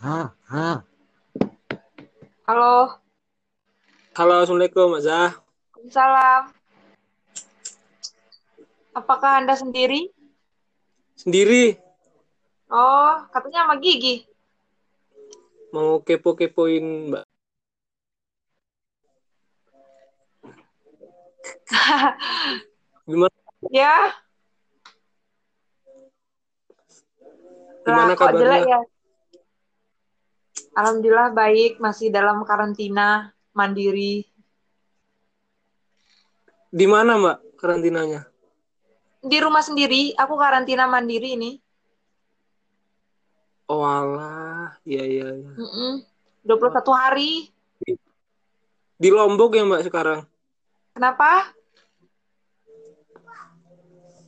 Halo. Halo, Assalamualaikum, Mbak Zah. Salam. Apakah Anda sendiri? Sendiri Oh, katanya sama Gigi. mau kepo-kepoin Mbak. Gimana Ya. Gimana kok kabarnya? jelek ya? Alhamdulillah baik, masih dalam karantina mandiri. di mana, Mbak, karantinanya? Di rumah sendiri, aku karantina mandiri ini. Oh, alah. Iya, iya, iya. Mm-mm. 21 hari. Di Lombok ya, Mbak, sekarang? Kenapa?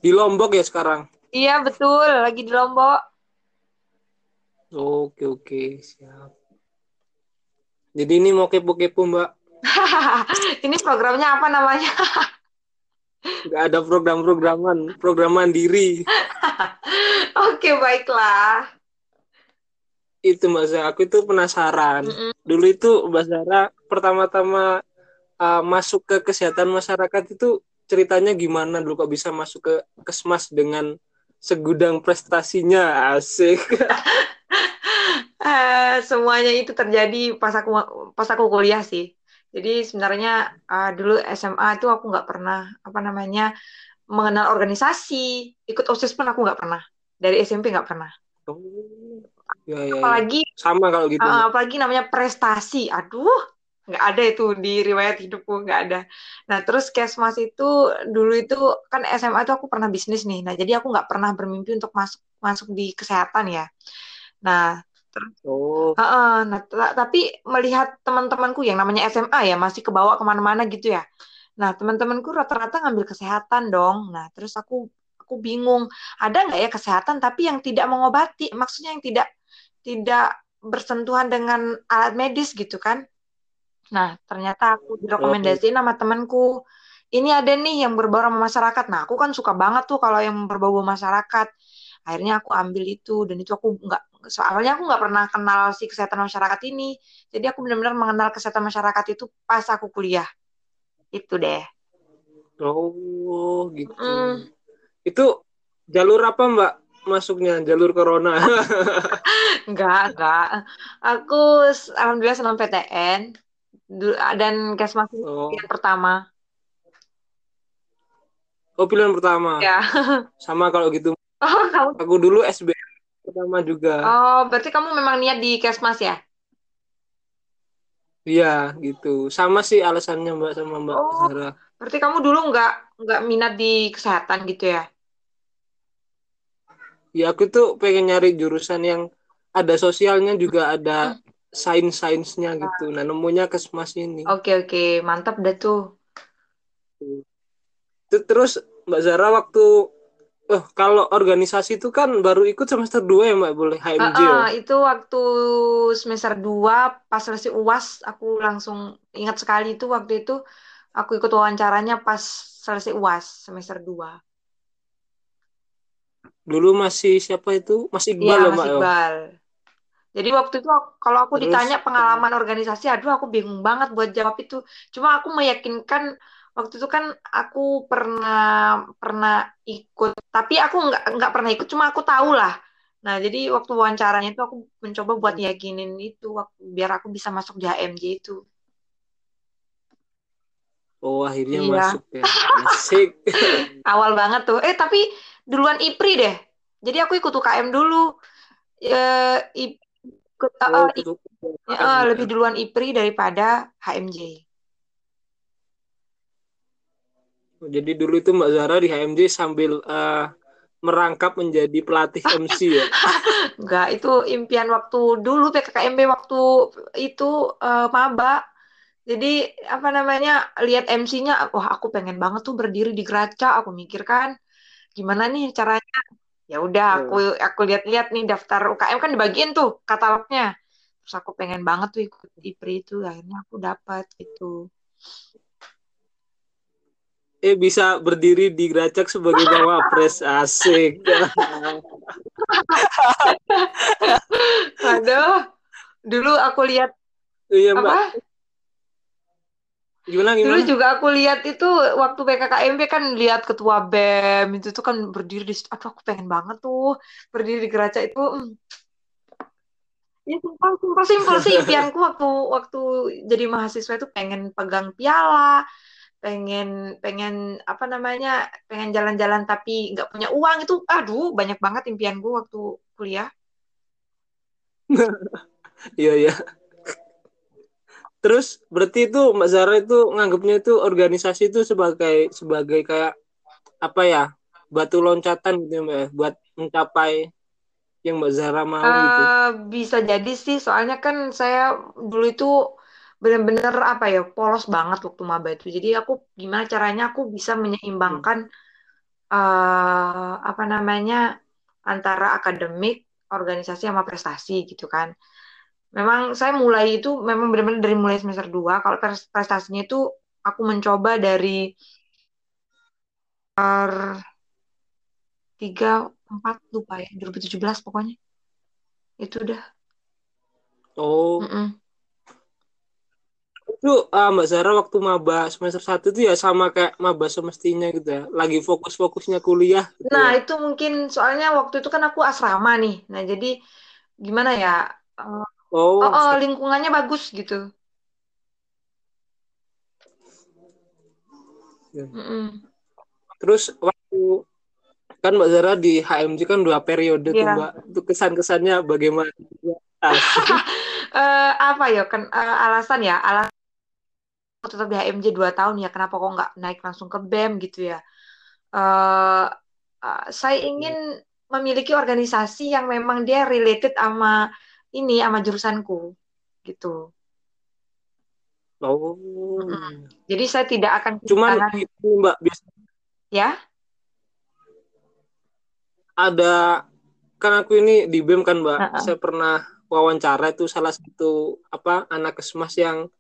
Di Lombok ya sekarang? Iya, betul. Lagi di Lombok. Oke, oke. Siap. Jadi ini mau kepo-kepo, Mbak. ini programnya apa namanya? Nggak ada program-programan. Program mandiri. Oke, baiklah. Itu, Mbak Zah. Aku itu penasaran. Mm-mm. Dulu itu Mbak Zara pertama-tama uh, masuk ke kesehatan masyarakat itu ceritanya gimana dulu kok bisa masuk ke Kesmas dengan segudang prestasinya asik. Eh, semuanya itu terjadi pas aku pas aku kuliah sih. Jadi sebenarnya eh, dulu SMA itu aku nggak pernah apa namanya mengenal organisasi, ikut OSIS pun aku nggak pernah. Dari SMP nggak pernah. Oh, ya, ya, ya. Apalagi Sama kalau gitu. eh, apalagi namanya prestasi. Aduh, nggak ada itu di riwayat hidupku nggak ada. Nah terus Kesmas itu dulu itu kan SMA itu aku pernah bisnis nih. Nah jadi aku nggak pernah bermimpi untuk masuk masuk di kesehatan ya. Nah Oh, Heeh, nah, ta- tapi melihat teman-temanku yang namanya SMA ya masih kebawa ke mana-mana gitu ya. Nah teman-temanku rata-rata ngambil kesehatan dong. Nah terus aku aku bingung ada nggak ya kesehatan tapi yang tidak mengobati, maksudnya yang tidak tidak bersentuhan dengan alat medis gitu kan? Nah ternyata aku direkomendasiin sama temanku. Ini ada nih yang berbau sama masyarakat. Nah aku kan suka banget tuh kalau yang berbau masyarakat. Akhirnya aku ambil itu dan itu aku nggak soalnya aku nggak pernah kenal si kesehatan masyarakat ini. Jadi aku benar-benar mengenal kesehatan masyarakat itu pas aku kuliah. Itu deh. oh gitu. Mm. Itu jalur apa, Mbak? Masuknya jalur corona. Enggak, enggak. Aku alhamdulillah senang PTN dan Kesmas Oh, yang pertama. oh pilihan pertama. Ya. Sama kalau gitu. Oh, kamu. Aku dulu SBM pertama juga. Oh, berarti kamu memang niat di Kesmas ya? Iya, gitu. Sama sih alasannya Mbak sama Mbak Oh, Zara. berarti kamu dulu nggak nggak minat di kesehatan gitu ya? Ya aku tuh pengen nyari jurusan yang ada sosialnya juga ada sains-sainsnya gitu. Nah, nemunya Kesmas ini. Oke, oke, mantap dah tuh. Terus Mbak Zara waktu oh kalau organisasi itu kan baru ikut semester 2 ya Mbak boleh HMJ ya? Ah, itu waktu semester 2 pas selesai UAS aku langsung ingat sekali itu waktu itu aku ikut wawancaranya pas selesai UAS semester 2. Dulu masih siapa itu? Mas Iqbal ya Mas Mbak ya? Iqbal. Jadi waktu itu aku- kalau aku Terus ditanya pengalaman organisasi, aduh aku bingung banget buat jawab itu. Cuma aku meyakinkan waktu itu kan aku pernah pernah ikut, tapi aku nggak nggak pernah ikut, cuma aku tahu lah. Nah, jadi waktu wawancaranya itu aku mencoba buat yakinin itu waktu biar aku bisa masuk di HMJ itu. Oh, akhirnya Iya, masuk ya. Asik. awal banget tuh. Eh, tapi duluan IPRI deh. Jadi aku ikut UKM dulu. Eh, ikut eh, Oh, eh, itu eh, kan ya. lebih duluan IPRI daripada HMJ. Jadi dulu itu Mbak Zara di HMJ sambil eh, merangkap menjadi pelatih MC ya. Enggak, itu impian waktu dulu PKKMB waktu itu eh, maba. Jadi apa namanya lihat MC-nya, wah aku pengen banget tuh berdiri di Geraca. Aku mikir kan gimana nih caranya. Ya udah aku Hmm. aku lihat-lihat nih daftar UKM kan dibagiin tuh katalognya. Terus aku pengen banget tuh ikut IPRI itu, akhirnya aku dapat gitu. Eh bisa berdiri di Gracak sebagai cawapres. Asik. Aduh, Dulu aku lihat Iya mbak. apa? Gimana Dulu gimana? juga aku lihat itu waktu PKKMB kan lihat ketua BEM itu tuh kan berdiri di. Aduh aku pengen banget tuh berdiri di Geraca itu. Hmm. Ya sumpah, sumpah simpel sih impianku waktu waktu jadi mahasiswa itu pengen pegang piala, pengen pengen apa namanya, pengen jalan-jalan tapi nggak punya uang itu. Aduh, banyak banget impianku waktu kuliah. Iya iya. Terus berarti itu Mbak Zara itu nganggapnya itu organisasi itu sebagai sebagai kayak apa ya batu loncatan gitu ya Mbak ya, buat mencapai yang Mbak Zara mau gitu. Eh, bisa jadi sih, soalnya kan saya dulu itu benar-benar apa ya polos banget waktu maba itu. Jadi aku gimana caranya aku bisa Hmm. menyeimbangkan eh apa namanya antara akademik, organisasi sama prestasi gitu kan. Memang saya mulai itu memang benar-benar dari mulai semester 2. Kalau pres- prestasinya itu aku mencoba dari tiga empat lupa ya 2017 pokoknya. Itu udah. Oh, Mm-mm. Itu ah, Mbak Zara waktu maba semester 1 itu ya sama kayak maba semestinya gitu ya. Lagi fokus-fokusnya kuliah gitu Nah, ya. itu mungkin soalnya waktu itu kan aku asrama nih. Nah, jadi gimana ya? eh, Oh, Oh, oh, lingkungannya bagus gitu. ya. Mm-mm. Terus waktu kan Mbak Zara di HMJ kan dua periode tuh Iya. Mbak. Itu kesan-kesannya bagaimana? Eh, apa ya? Kan eh, alasan ya, alasan tetap di HMJ 2 tahun ya. Kenapa kok nggak naik langsung ke BEM gitu ya? Eh, eh, saya ingin memiliki organisasi yang memang dia related sama ini, sama jurusanku gitu. Oh. Mm-mm. Jadi saya tidak akan Cuman kehilangan itu Mbak biasa ya. ada kan aku ini di BEM kan Mbak. Heeh. Saya pernah wawancara itu salah satu apa anak kesmas yang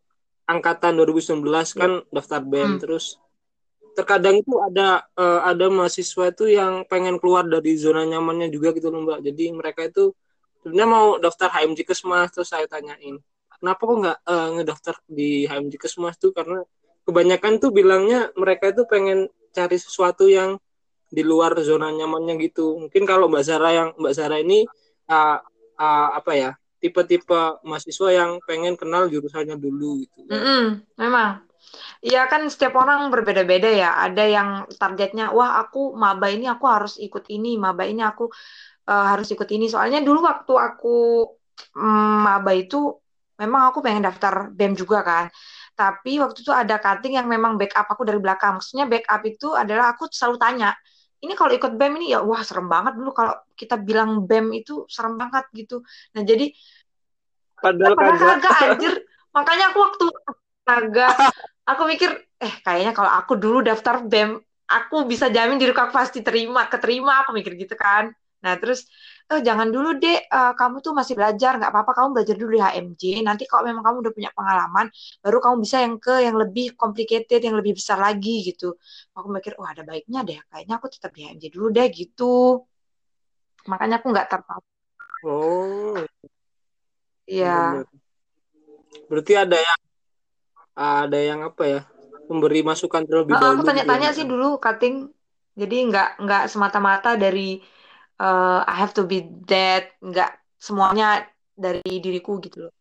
angkatan 2019 kan daftar BEM Hmm. terus terkadang itu ada eh, ada mahasiswa itu yang pengen keluar dari zona nyamannya juga gitu loh Mbak. Jadi mereka itu sebenarnya mau daftar HMJ Kesmas terus saya tanyain kenapa kok nggak eh, ngedaftar di HMJ Kesmas tuh karena kebanyakan tuh bilangnya mereka itu pengen cari sesuatu yang di luar zona nyamannya gitu. Mungkin kalau Mbak Zara yang Mbak Zara ini uh, uh, apa ya tipe-tipe mahasiswa yang pengen kenal jurusannya dulu gitu. Mm-mm, memang. Iya kan setiap orang berbeda-beda ya. Ada yang targetnya, wah aku maba ini aku harus ikut ini, maba ini aku eh, harus ikut ini. Soalnya dulu waktu aku mm, maba itu, memang aku pengen daftar BEM juga kan. Tapi waktu itu ada cutting yang memang backup aku dari belakang. Maksudnya backup itu adalah aku selalu tanya, ini kalau ikut BEM ini ya wah serem banget dulu kalau kita bilang BEM itu serem banget gitu. Nah jadi Padahal padahal kagak. kagak anjir. Makanya aku waktu kagak aku mikir eh kayaknya kalau aku dulu daftar BEM aku bisa jamin diri aku pasti terima keterima aku mikir gitu kan nah terus eh jangan dulu deh eh, kamu tuh masih belajar. Nggak apa-apa kamu belajar dulu di HMJ nanti kalau memang kamu udah punya pengalaman baru kamu bisa yang ke yang lebih complicated yang lebih besar lagi gitu. Aku mikir oh ada baiknya deh. Kayaknya aku tetap di HMJ dulu deh gitu. Makanya aku nggak tertarik Oh, Iya. Berarti ada yang ada yang apa ya? Memberi masukan terlebih Nah, aku dahulu gitu ya, tanya-tanya sih dulu cutting jadi nggak nggak semata-mata dari eh, I have to be that nggak semuanya dari diriku gitu loh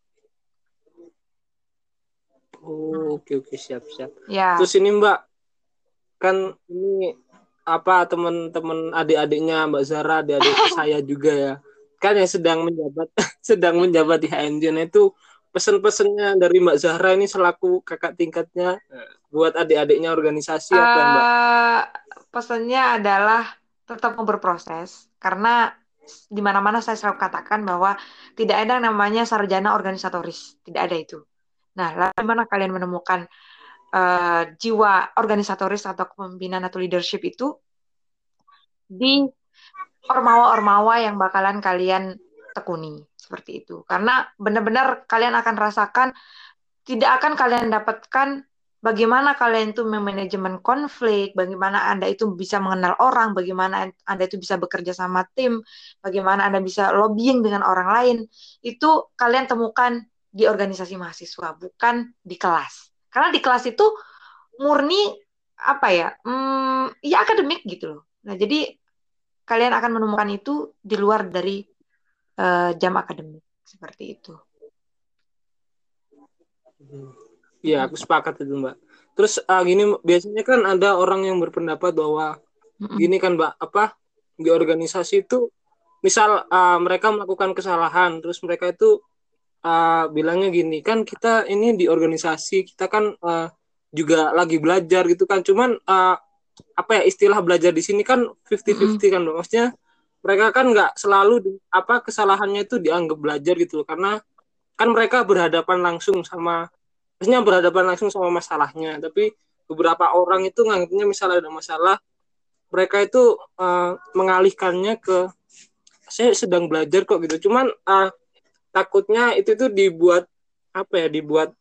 Oh, oke oke siap siap. ya Terus ini Mbak, kan ini apa teman-teman adik-adiknya Mbak Zara, adik-adik saya juga ya. Kan yang sedang menjabat sedang menjabat di HMJ nah itu pesan-pesannya dari Mbak Zahra ini selaku kakak tingkatnya eh, buat adik-adiknya organisasi apa ya, Mbak? Eh, pesannya adalah tetap mau berproses karena di mana-mana saya selalu katakan bahwa tidak ada yang namanya sarjana organisatoris tidak ada itu nah lalu mana kalian menemukan eh, jiwa organisatoris atau kepemimpinan atau leadership itu di ormawa-ormawa yang bakalan kalian tekuni seperti itu. Karena benar-benar kalian akan rasakan tidak akan kalian dapatkan bagaimana kalian itu memanajemen konflik, bagaimana Anda itu bisa mengenal orang, bagaimana Anda itu bisa bekerja sama tim, bagaimana Anda bisa lobbying dengan orang lain, itu kalian temukan di organisasi mahasiswa, bukan di kelas. Karena di kelas itu murni apa ya, hmm, ya akademik gitu loh. Nah jadi kalian akan menemukan itu di luar dari uh, jam akademik seperti itu. Iya, aku sepakat itu, Mbak. Terus uh, gini biasanya kan ada orang yang berpendapat bahwa mm-hmm. gini kan, Mbak, apa di organisasi itu misal uh, mereka melakukan kesalahan, terus mereka itu uh, bilangnya gini, kan kita ini di organisasi, kita kan uh, juga lagi belajar gitu kan. Cuman uh, apa ya istilah belajar di sini kan 50-50 mm-hmm. kan, Mbak. Maksudnya mereka kan nggak selalu di, apa kesalahannya itu dianggap belajar gitu loh karena kan mereka berhadapan langsung sama maksudnya berhadapan langsung sama masalahnya. Tapi beberapa orang itu nganggapnya misalnya ada masalah mereka itu uh, mengalihkannya ke saya sedang belajar kok gitu. Cuman uh, takutnya itu tuh dibuat apa ya dibuat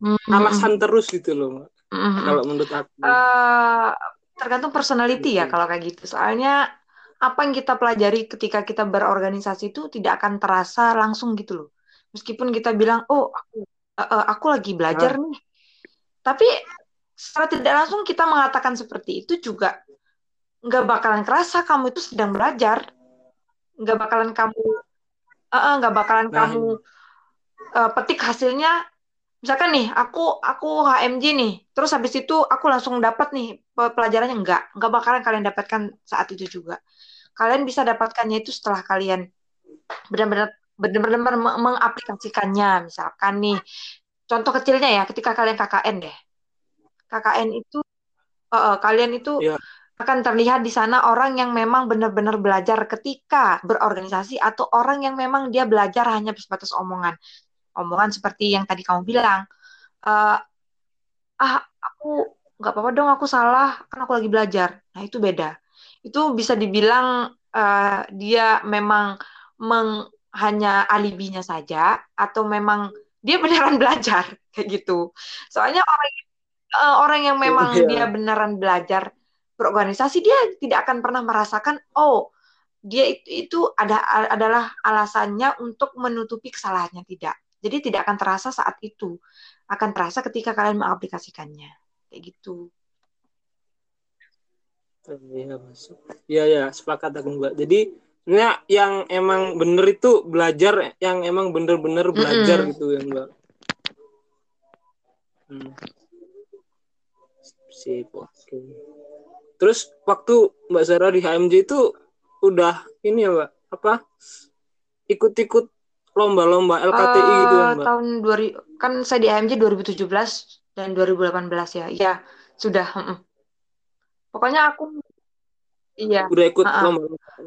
mm-hmm. alasan terus gitu loh mm-hmm. kalau menurut aku. Uh, tergantung personality ya kalau kayak gitu. Soalnya apa yang kita pelajari ketika kita berorganisasi itu tidak akan terasa langsung gitu loh. Meskipun kita bilang oh aku uh, aku lagi belajar nih. Tapi secara tidak langsung kita mengatakan seperti itu juga nggak bakalan kerasa kamu itu sedang belajar, nggak bakalan kamu uh, nggak bakalan nah, kamu uh, petik hasilnya. Misalkan nih, aku aku HMG nih, terus habis itu aku langsung dapat nih pelajarannya enggak, nggak bakalan kalian dapatkan saat itu juga. Kalian bisa dapatkannya itu setelah kalian benar-benar benar-benar mengaplikasikannya. Misalkan nih contoh kecilnya ya ketika kalian KKN deh. KKN itu uh, kalian itu yeah. akan terlihat di sana orang yang memang benar-benar belajar ketika berorganisasi atau orang yang memang dia belajar hanya sebatas omongan. Omongan seperti yang tadi kamu bilang. Uh, ah aku nggak apa-apa dong aku salah kan aku lagi belajar. Nah itu beda. Itu bisa dibilang uh, dia memang meng hanya alibinya saja atau memang dia beneran belajar kayak gitu. Soalnya orang uh, orang yang memang yeah. dia beneran belajar berorganisasi dia tidak akan pernah merasakan oh dia itu, itu ada adalah alasannya untuk menutupi kesalahannya tidak. Jadi tidak akan terasa saat itu. Akan terasa ketika kalian mengaplikasikannya. Kayak gitu. Iya, masuk. Iya, ya, sepakat aku, Mbak. Jadi sebenarnya yang emang bener itu belajar yang emang bener-bener belajar mm -hmm. gitu ya mbak hmm. sip oke okay. terus waktu mbak Zara di HMJ itu udah ini ya mbak apa ikut-ikut lomba-lomba LKTI uh, gitu ya mbak tahun 2000 kan saya di HMJ 2017 dan 2018 ya ya sudah pokoknya aku Iya. Udah ikut uh -uh. lomba.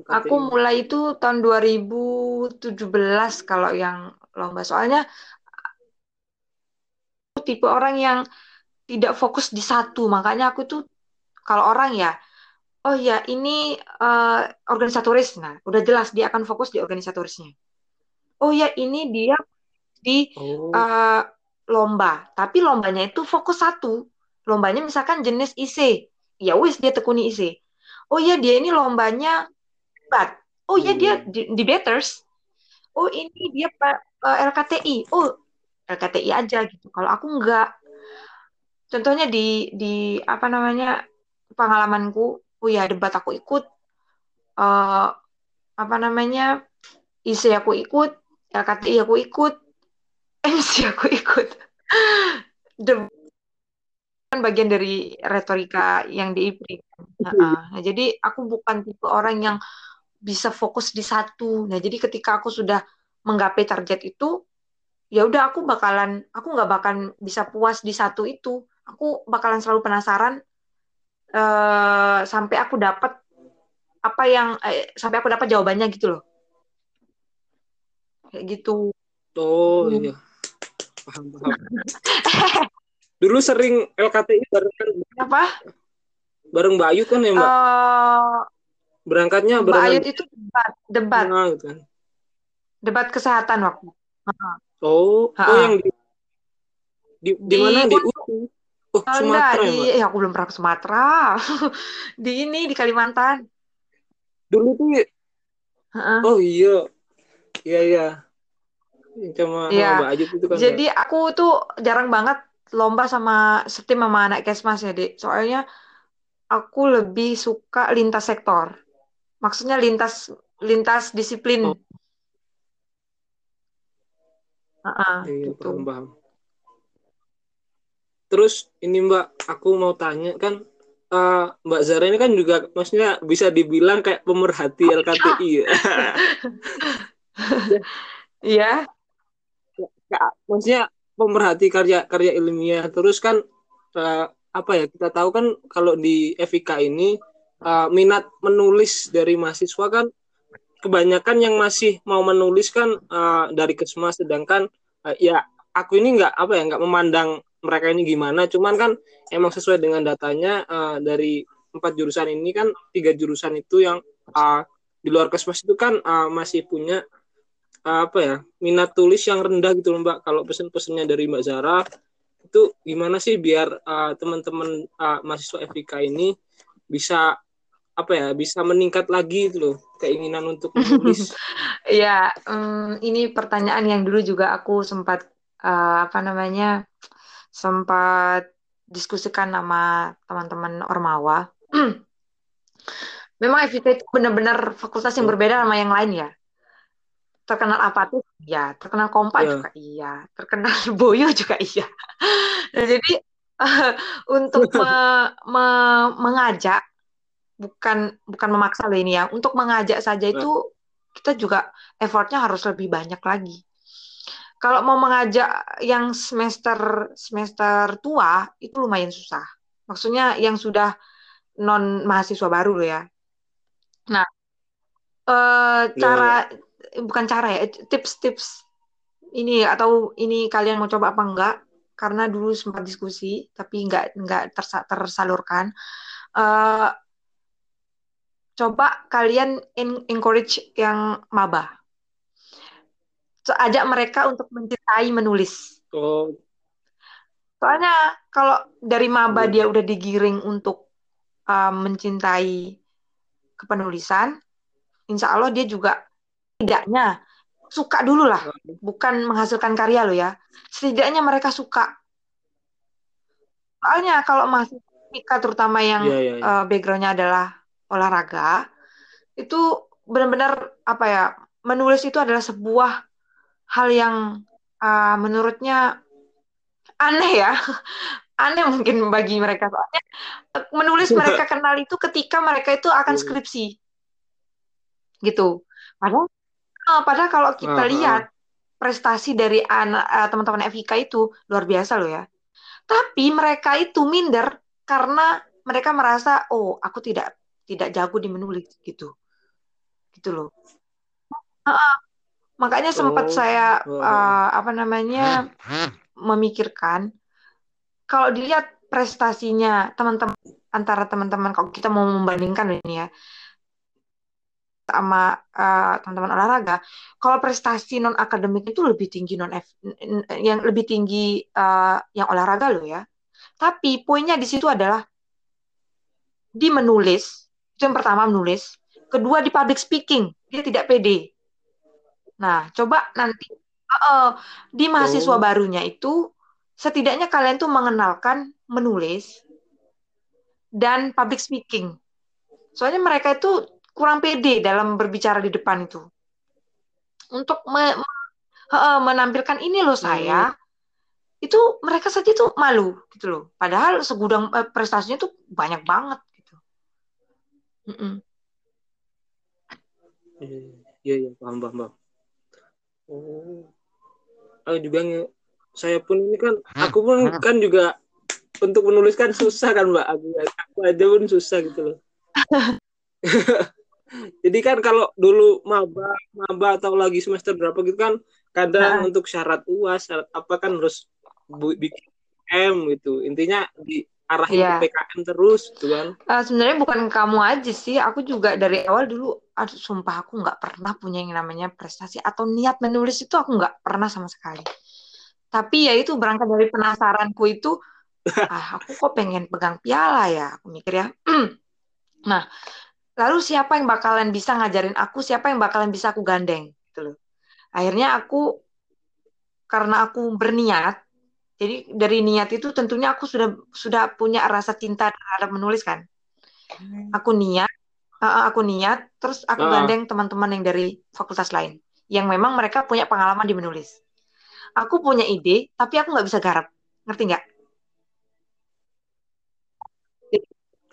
Aku mulai itu tahun 2017 kalau yang lomba. Soalnya aku tipe orang yang tidak fokus di satu. Makanya aku tuh kalau orang ya, oh ya ini uh, organisatoris. Nah, udah jelas dia akan fokus di organisatorisnya. Oh ya ini dia di oh. uh, lomba. Tapi lombanya itu fokus satu. Lombanya misalkan jenis IC. Ya wis dia tekuni IC oh iya dia ini lombanya debat oh iya dia hmm. di, debaters oh ini dia uh, eh, LKTI oh LKTI aja gitu. Kalau aku enggak. Contohnya di di apa namanya pengalamanku oh ya debat aku ikut uh, apa namanya IC aku ikut LKTI aku ikut MC aku ikut. Debat kan bagian dari retorika yang di IPRI. Nah, nah, jadi aku bukan tipe orang yang bisa fokus di satu. Nah, jadi ketika aku sudah menggapai target itu, ya udah aku bakalan, aku nggak bakalan bisa puas di satu itu. Aku bakalan selalu penasaran uh, sampai aku dapat apa yang eh, sampai aku dapat jawabannya gitu loh. Kayak gitu. Oh iya. Paham paham. Dulu sering LKTI bareng kan? Apa? Bareng Mbak Ayu kan ya Mbak? Uh, Berangkatnya Mbak Ayu itu debat, debat. Nah, gitu kan. Debat kesehatan waktu. Uh. Oh, uh. oh yang di di, di, di mana di UTU? Oh, Oh, enggak, Sumatera di ya, aku belum pernah ke Sumatera. Di ini di Kalimantan. Dulu tuh, Heeh. oh iya, iya, iya. Sama, sama Iya. Mbak Ajit itu kan. Jadi aku tuh jarang banget lomba sama setim sama anak Kesmas ya, Dek. Soalnya aku lebih suka lintas sektor. Maksudnya lintas lintas disiplin. Oh, Heeh, iya, iya, gitu. paham, paham. Terus ini Mbak, aku mau tanya kan, eh, Mbak Zara ini kan juga maksudnya bisa dibilang kayak pemerhati LKTI ya. Ya, Iya. ya, maksudnya pemerhati karya-karya ilmiah. Terus kan eh, apa ya kita tahu kan kalau di FIK ini eh, minat menulis dari mahasiswa kan kebanyakan yang masih mau menulis kan eh, dari Kesmas sedangkan eh, ya aku ini nggak apa ya nggak memandang mereka ini gimana cuman kan emang sesuai dengan datanya eh, dari empat jurusan ini kan tiga jurusan itu yang eh, di luar Kesmas itu kan eh, masih punya apa ya minat tulis yang rendah gitu loh Mbak kalau pesen-pesennya dari Mbak Zara itu gimana sih biar eh, teman-teman eh, mahasiswa FIK ini bisa apa ya bisa meningkat lagi itu loh keinginan untuk menulis Iya, em, ini pertanyaan yang dulu juga aku sempat eh, apa namanya sempat diskusikan sama teman-teman Ormawa. Memang FIT itu benar-benar fakultas yang berbeda sama yang lain ya. Terkenal apatis, iya. Terkenal kompak ya juga iya. Terkenal boyo juga iya. Nah, jadi eh, untuk me- me- mengajak, bukan bukan memaksa loh ini ya. Untuk mengajak saja nah, itu kita juga effortnya harus lebih banyak lagi. Kalau mau mengajak yang semester semester tua itu lumayan susah. Maksudnya yang sudah non mahasiswa baru loh ya. Nah, ya cara ya bukan cara ya, tips-tips ini atau ini kalian mau coba apa enggak? Karena dulu sempat diskusi tapi enggak enggak tersa- tersalurkan. Eh, coba kalian en- encourage yang maba. So, ajak mereka untuk mencintai menulis. oh Soalnya kalau dari maba dia iya udah digiring untuk uh, mencintai kepenulisan, insya Allah dia juga tidaknya suka dulu lah, bukan menghasilkan karya loh ya. Setidaknya mereka suka. Soalnya kalau masih Mika terutama yang iya iya iya uh, backgroundnya adalah olahraga, itu benar-benar apa ya, menulis itu adalah sebuah hal yang uh, menurutnya aneh ya, aneh mungkin bagi mereka. Soalnya menulis mereka kenal itu ketika mereka itu akan skripsi gitu. Padahal, eh, padahal kalau kita ah, lihat prestasi dari anak eh, teman-teman FIK itu luar biasa loh ya. Tapi mereka itu minder karena mereka merasa oh aku tidak tidak jago di menulis gitu gitu loh. Heeh, makanya sempat oh saya eh, apa namanya memikirkan kalau dilihat prestasinya teman-teman antara teman-teman kalau kita mau membandingkan ini ya sama eh, teman-teman olahraga, kalau prestasi non akademik itu lebih tinggi non yang lebih tinggi eh, yang olahraga loh ya. Tapi poinnya di situ adalah di menulis, itu yang pertama menulis, kedua di public speaking, dia tidak pede. Nah, coba nanti eh, di mahasiswa oh barunya itu setidaknya kalian tuh mengenalkan menulis dan public speaking. Soalnya mereka itu kurang pede dalam berbicara di depan itu. Untuk me- me- menampilkan ini loh hmm, saya, itu mereka saja tuh malu gitu loh. Padahal segudang eh, prestasinya tuh banyak banget gitu. Mm-mm. iya iya iya, paham paham paham. oh aku juga nge- saya pun ini kan aku pun kan juga untuk menuliskan susah kan mbak aku, aku aja pun susah gitu loh jadi kan kalau dulu maba maba atau lagi semester berapa gitu kan kadang Nah, untuk syarat uas syarat apa kan harus bikin M gitu. Intinya diarahin ke ya, PKM terus gitu kan. Eh, sebenarnya bukan kamu aja sih. Aku juga dari awal dulu, aduh, sumpah aku nggak pernah punya yang namanya prestasi atau niat menulis itu aku nggak pernah sama sekali. Tapi ya itu berangkat dari penasaranku itu ah aku kok pengen pegang piala ya? Aku mikir ya. Nah lalu siapa yang bakalan bisa ngajarin aku siapa yang bakalan bisa aku gandeng? Gitu loh. Akhirnya aku karena aku berniat jadi dari niat itu tentunya aku sudah sudah punya rasa cinta terhadap menulis kan? Hmm. aku niat aku niat terus aku uh. gandeng teman-teman yang dari fakultas lain yang memang mereka punya pengalaman di menulis. Aku punya ide tapi aku nggak bisa garap. Ngerti nggak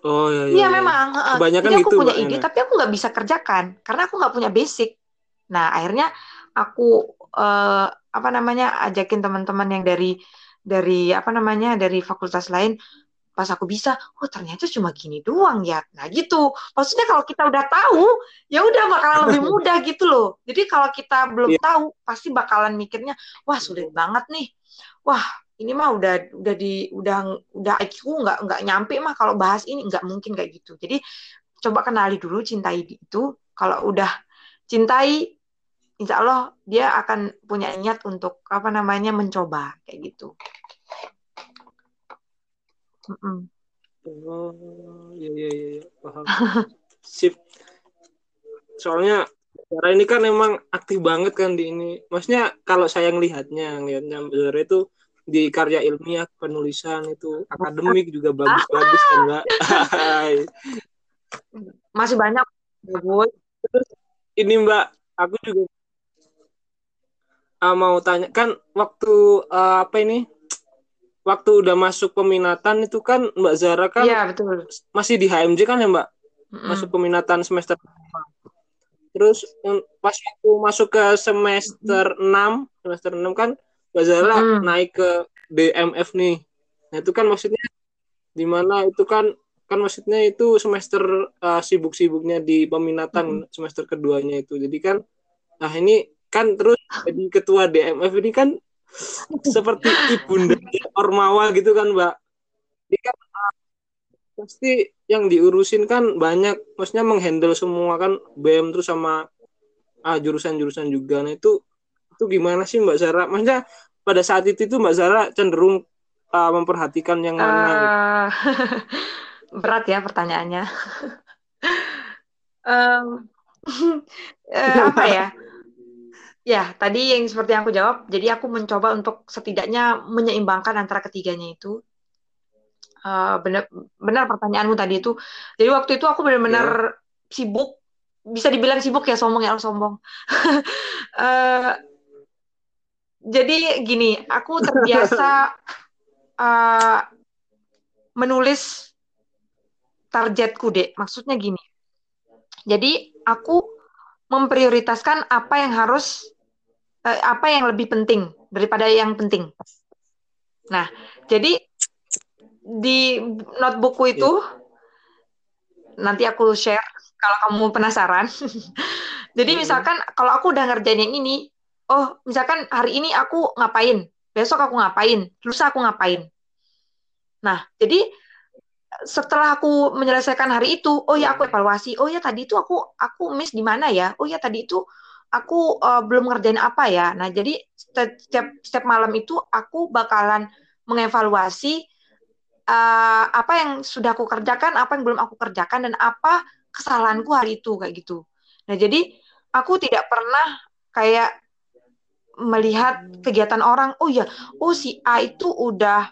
Oh iya, iya, iya, iya. memang. Kebanyakan Jadi aku gitu, punya ide, tapi aku nggak bisa kerjakan karena aku nggak punya basic. Nah akhirnya aku uh, apa namanya ajakin teman-teman yang dari dari apa namanya dari fakultas lain. Pas aku bisa, oh ternyata cuma gini doang ya. Nah gitu. Maksudnya kalau kita udah tahu, ya udah bakalan lebih mudah gitu loh. Jadi kalau kita belum yeah. tahu, pasti bakalan mikirnya, wah sulit banget nih. Wah ini mah udah udah di udah udah IQ nggak nggak nyampe mah kalau bahas ini nggak mungkin kayak gitu. Jadi coba kenali dulu cintai itu. Kalau udah cintai insya Allah dia akan punya niat untuk apa namanya mencoba kayak gitu. Oh iya iya iya paham. Sip. Soalnya cara ini kan emang aktif banget kan di ini. Maksudnya kalau saya ngelihatnya ngelihatnya itu di karya ilmiah penulisan itu. Akademik juga bagus-bagus kan mbak. Masih banyak. Terus ini mbak aku juga uh, mau tanya. Kan waktu uh, apa ini? Waktu udah masuk peminatan itu kan mbak Zara kan ya, betul. masih di HMJ kan ya mbak? Mm-hmm. masuk peminatan semester terus pas aku masuk ke semester mm-hmm. 6 semester 6 kan Mbak Zara hmm. naik ke DMF nih. Nah itu kan maksudnya di mana itu kan kan maksudnya itu semester uh, sibuk-sibuknya di peminatan hmm. semester keduanya itu. Jadi kan nah ini kan terus jadi ketua DMF ini kan seperti ibunda Ormawa gitu kan, Mbak. Jadi kan uh, pasti yang diurusin kan banyak, maksudnya menghandle semua kan BM terus sama ah, jurusan-jurusan juga. Nah itu itu gimana sih Mbak Zara? Maksudnya pada saat itu itu Mbak Zara cenderung uh, memperhatikan yang mana? Uh, berat ya pertanyaannya. um, uh, apa ya? Ya, tadi yang seperti yang aku jawab, jadi aku mencoba untuk setidaknya menyeimbangkan antara ketiganya itu. Uh, benar, benar pertanyaanmu tadi itu. Jadi waktu itu aku benar-benar yeah. sibuk, bisa dibilang sibuk ya sombong ya sombong. uh, jadi gini, aku terbiasa uh, menulis targetku dek. Maksudnya gini. Jadi aku memprioritaskan apa yang harus uh, apa yang lebih penting daripada yang penting. Nah, jadi di notebookku itu yeah. nanti aku share kalau kamu penasaran. jadi misalkan kalau aku udah ngerjain yang ini, oh misalkan hari ini aku ngapain, besok aku ngapain, lusa aku ngapain. Nah, jadi setelah aku menyelesaikan hari itu, oh ya aku evaluasi, oh ya tadi itu aku aku miss di mana ya, oh ya tadi itu aku uh, belum ngerjain apa ya. Nah, jadi setiap setiap malam itu aku bakalan mengevaluasi uh, apa yang sudah aku kerjakan, apa yang belum aku kerjakan dan apa kesalahanku hari itu kayak gitu. Nah, jadi aku tidak pernah kayak melihat kegiatan orang oh ya oh si A itu udah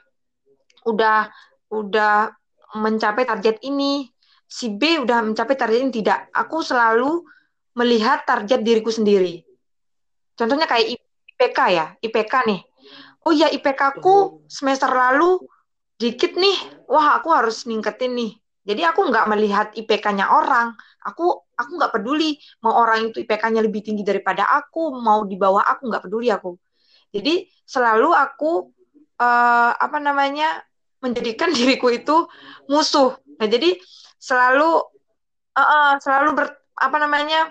udah udah mencapai target ini. Si B udah mencapai target ini tidak. Aku selalu melihat target diriku sendiri. Contohnya kayak IPK ya IPK nih. Oh ya IPK ku semester lalu dikit nih. Wah aku harus ningketin nih. Jadi aku nggak melihat IPK-nya orang. Aku aku nggak peduli mau orang itu IPK-nya lebih tinggi daripada aku mau di bawah aku nggak peduli aku. Jadi selalu aku uh, apa namanya menjadikan diriku itu musuh. Nah jadi selalu uh, uh, selalu ber, apa namanya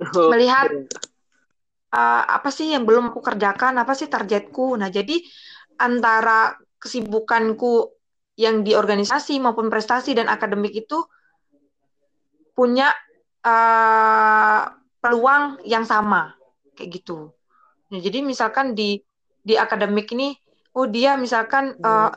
oh, melihat uh, apa sih yang belum aku kerjakan apa sih targetku. Nah jadi antara kesibukanku yang di organisasi maupun prestasi dan akademik itu punya uh, peluang yang sama kayak gitu. Nah, jadi misalkan di di akademik ini, oh dia misalkan uh,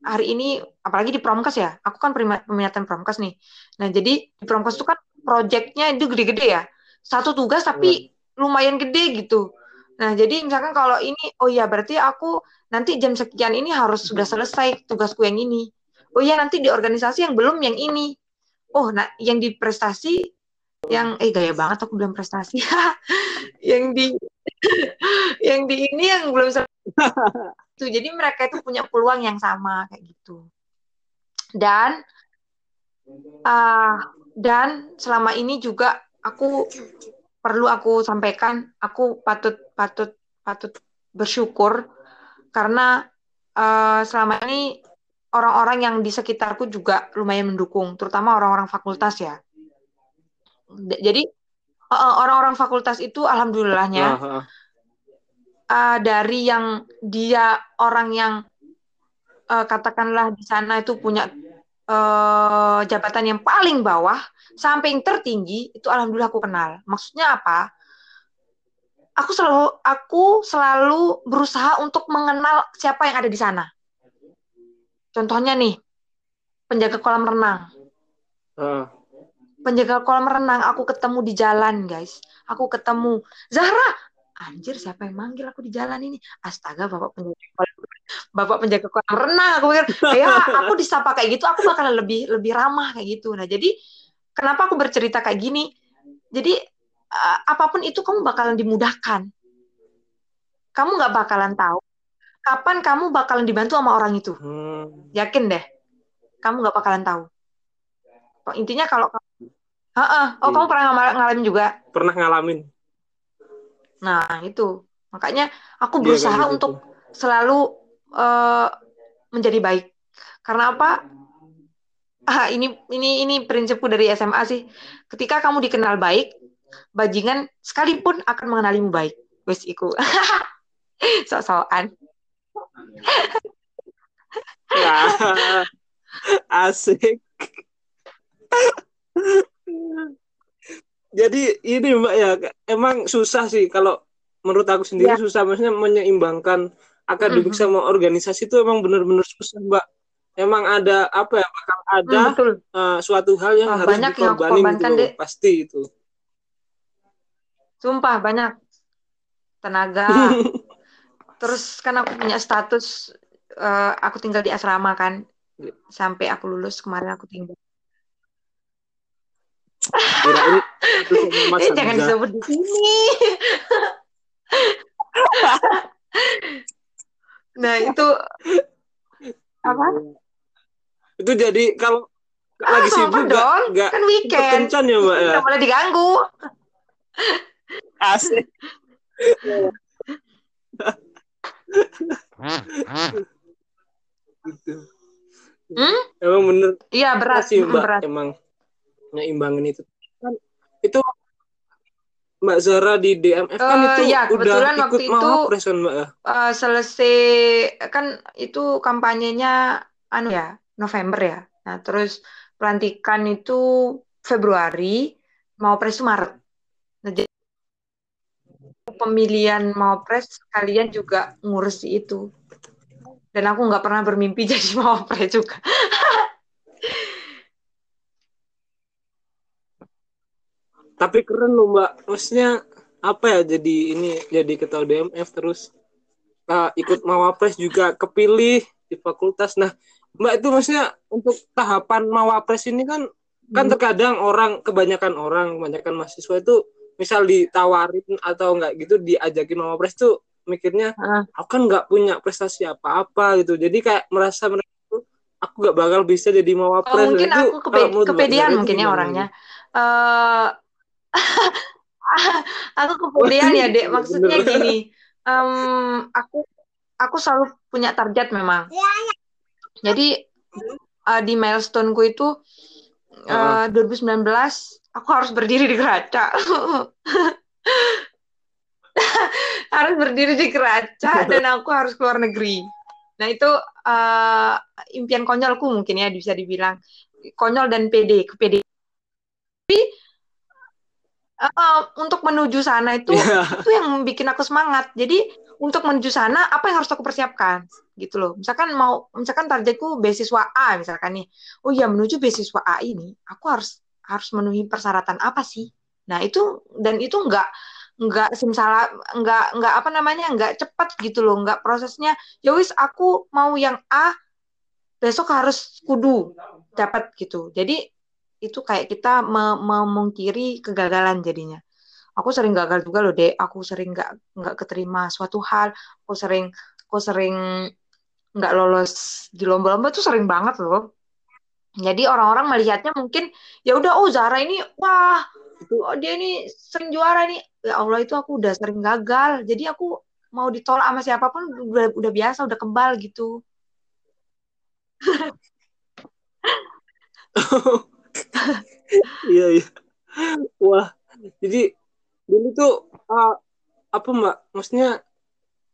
hari ini apalagi di Promkes ya aku kan peminatan Promkes nih. Nah jadi di Promkes itu kan proyeknya itu gede-gede ya. Satu tugas tapi hmm. lumayan gede gitu. Nah jadi misalkan kalau ini oh ya berarti aku nanti jam sekian ini harus sudah selesai tugasku yang ini. Oh ya nanti di organisasi yang belum yang ini. Oh nah yang di prestasi yang eh gaya banget aku belum prestasi. Yang di yang di ini yang belum itu jadi mereka itu punya peluang yang sama kayak gitu. Dan uh, dan selama ini juga aku perlu aku sampaikan aku patut patut patut bersyukur karena uh, selama ini orang-orang yang di sekitarku juga lumayan mendukung terutama orang-orang fakultas ya jadi orang-orang fakultas itu alhamdulillahnya uh -huh. uh, dari yang dia orang yang uh, katakanlah di sana itu punya uh, jabatan yang paling bawah sampai yang tertinggi itu alhamdulillah aku kenal. Maksudnya apa? Aku selalu aku selalu berusaha untuk mengenal siapa yang ada di sana. Contohnya nih penjaga kolam renang. Uh penjaga kolam renang aku ketemu di jalan guys. Aku ketemu. Zahra! Anjir siapa yang manggil aku di jalan ini? Astaga bapak penjaga kolam bapak penjaga kolam renang aku pikir. Ya aku disapa kayak gitu aku bakalan lebih lebih ramah kayak gitu. Nah jadi kenapa aku bercerita kayak gini? Jadi uh, apa pun itu kamu bakalan dimudahkan. Kamu nggak bakalan tahu kapan kamu bakalan dibantu sama orang itu. Hmm. yakin deh? Kamu nggak bakalan tahu. Intinya kalau Heeh. Oh, kamu pernah ngalamin juga? Pernah ngalamin. Nah, itu. Makanya aku iya, berusaha gitu. untuk selalu uh, menjadi baik. Karena apa? Ah, ini ini ini prinsipku dari SMA sih. Ketika kamu dikenal baik, bajingan sekalipun akan mengenalimu baik. Wes iku. Sok-sokan. Asik. Jadi ini Mbak ya, emang susah sih kalau menurut aku sendiri ya. susah maksudnya menyeimbangkan akademik mm -hmm. sama organisasi itu emang benar-benar susah Mbak. Emang ada apa ya bakal ada mm, uh, suatu hal yang oh, harus banyak dikorbanin yang gitu deh. pasti itu. Sumpah banyak tenaga. Terus kan aku punya status uh, aku tinggal di asrama kan sampai aku lulus kemarin aku tinggal Kirain eh, jangan disebut di sini. nah itu apa? Itu jadi kalau ah, lagi sibuk dong, gak, kan weekend. Kencan ya mbak ya. Tidak boleh diganggu. Asik. gitu. Hmm? Emang bener. Iya berat. Sih, mbak. Berat. Emang nyimbangin itu. Kan itu Mbak Zara di DMF kan uh, itu ya, udah ikut waktu itu, kan Mbak? uh, selesai kan itu kampanyenya anu ya November ya. Nah terus pelantikan itu Februari mau pres Maret. Nah, jadi pemilihan mau pres kalian juga ngurus itu. Dan aku nggak pernah bermimpi jadi mau pres juga tapi keren loh mbak. Maksudnya apa ya jadi ini jadi ketua DMF terus uh, ikut mawapres juga kepilih di fakultas. Nah mbak itu maksudnya untuk tahapan mawapres ini kan hmm. kan terkadang orang kebanyakan orang kebanyakan mahasiswa itu misal ditawarin atau enggak gitu diajakin mawapres tuh mikirnya uh. aku kan nggak punya prestasi apa-apa gitu. Jadi kayak merasa mereka aku nggak bakal bisa jadi mawapres. Oh, mungkin aku kepe kepedean mungkin ya orangnya. uh, aku kemudian ya dek. Maksudnya gini um, aku aku selalu punya target memang. Jadi uh, di milestone ku itu uh, 2019 aku harus berdiri di Keraca harus berdiri di Keraca dan aku harus keluar negeri. Nah itu uh, impian konyolku mungkin ya bisa dibilang. Konyol dan pede ke pede uh, untuk menuju sana itu yeah. itu yang bikin aku semangat. Jadi untuk menuju sana apa yang harus aku persiapkan gitu loh. Misalkan mau misalkan targetku beasiswa A misalkan nih. Oh ya menuju beasiswa A ini aku harus harus memenuhi persyaratan apa sih? Nah, itu dan itu enggak enggak simsalah enggak enggak apa namanya enggak cepat gitu loh, enggak prosesnya. Ya wis aku mau yang A besok harus kudu dapat gitu. Jadi itu kayak kita memungkiri kegagalan jadinya. Aku sering gagal juga loh dek. Aku sering nggak nggak keterima suatu hal. Aku sering aku sering nggak lolos di lomba-lomba tuh sering banget loh. Jadi orang-orang melihatnya mungkin ya udah oh Zara ini wah oh, dia ini sering juara nih. Ya Allah itu aku udah sering gagal. Jadi aku mau ditolak sama siapa pun udah udah biasa udah kebal gitu iya iya wah jadi dulu tuh uh, apa mbak maksudnya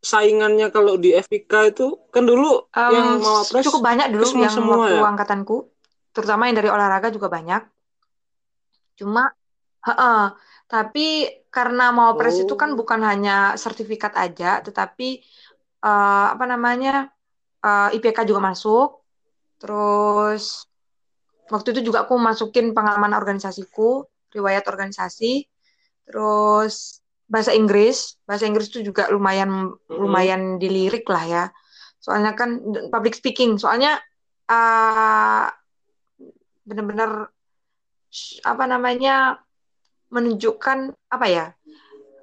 saingannya kalau di FIK itu kan dulu um, yang mau pres cukup banyak dulu yang semua waktu ya? angkatanku terutama yang dari olahraga juga banyak cuma he -he, tapi karena mau pres oh. itu kan oh. bukan hanya sertifikat aja tetapi uh, apa namanya uh, eh, IPK juga masuk terus waktu itu juga aku masukin pengalaman organisasiku riwayat organisasi. Terus bahasa Inggris. Bahasa Inggris itu juga lumayan lumayan dilirik lah ya. Soalnya kan public speaking. Soalnya uh, benar-benar apa namanya menunjukkan apa ya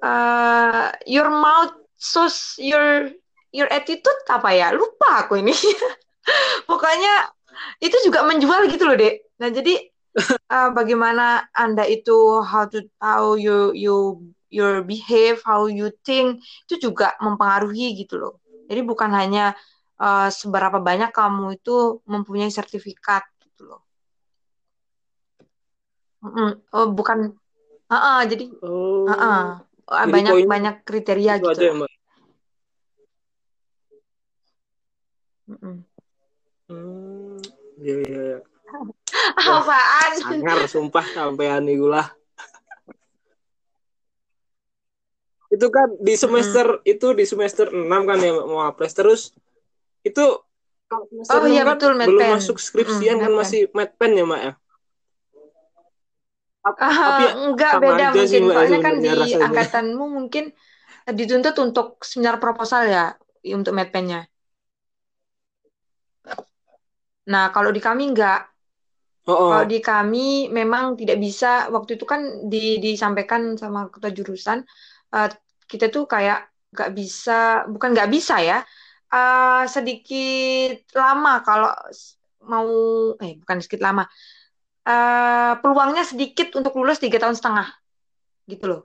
uh, your mouth shows your your attitude apa ya? Lupa aku ini. Pokoknya itu juga menjual gitu loh dek nah jadi uh, bagaimana anda itu how to how you you your behave how you think itu juga mempengaruhi gitu loh jadi bukan hanya uh, seberapa banyak kamu itu mempunyai sertifikat gitu loh oh, bukan uh -uh, jadi oh. uh -uh. banyak jadi banyak kriteria gitu aja, Mbak. Mm -mm. Hmm, ya, ya, ya. Apaan? Sangar sumpah sampean iku lah. itu kan di semester hmm. itu di semester 6 kan ya mau apres terus itu kalau semester oh, iya, kan betul, belum pen. masuk skripsian mm, kan masih pen ya mak ya uh, ya, enggak beda mungkin sih, soalnya kan di rasanya. angkatanmu mungkin dituntut untuk seminar proposal ya untuk medpennya nah kalau di kami enggak Oh, oh. Kalau di kami memang tidak bisa. Waktu itu kan di, disampaikan sama ketua jurusan uh, kita tuh kayak nggak bisa bukan nggak bisa ya uh, sedikit lama kalau mau eh bukan sedikit lama uh, peluangnya sedikit untuk lulus tiga tahun setengah gitu loh.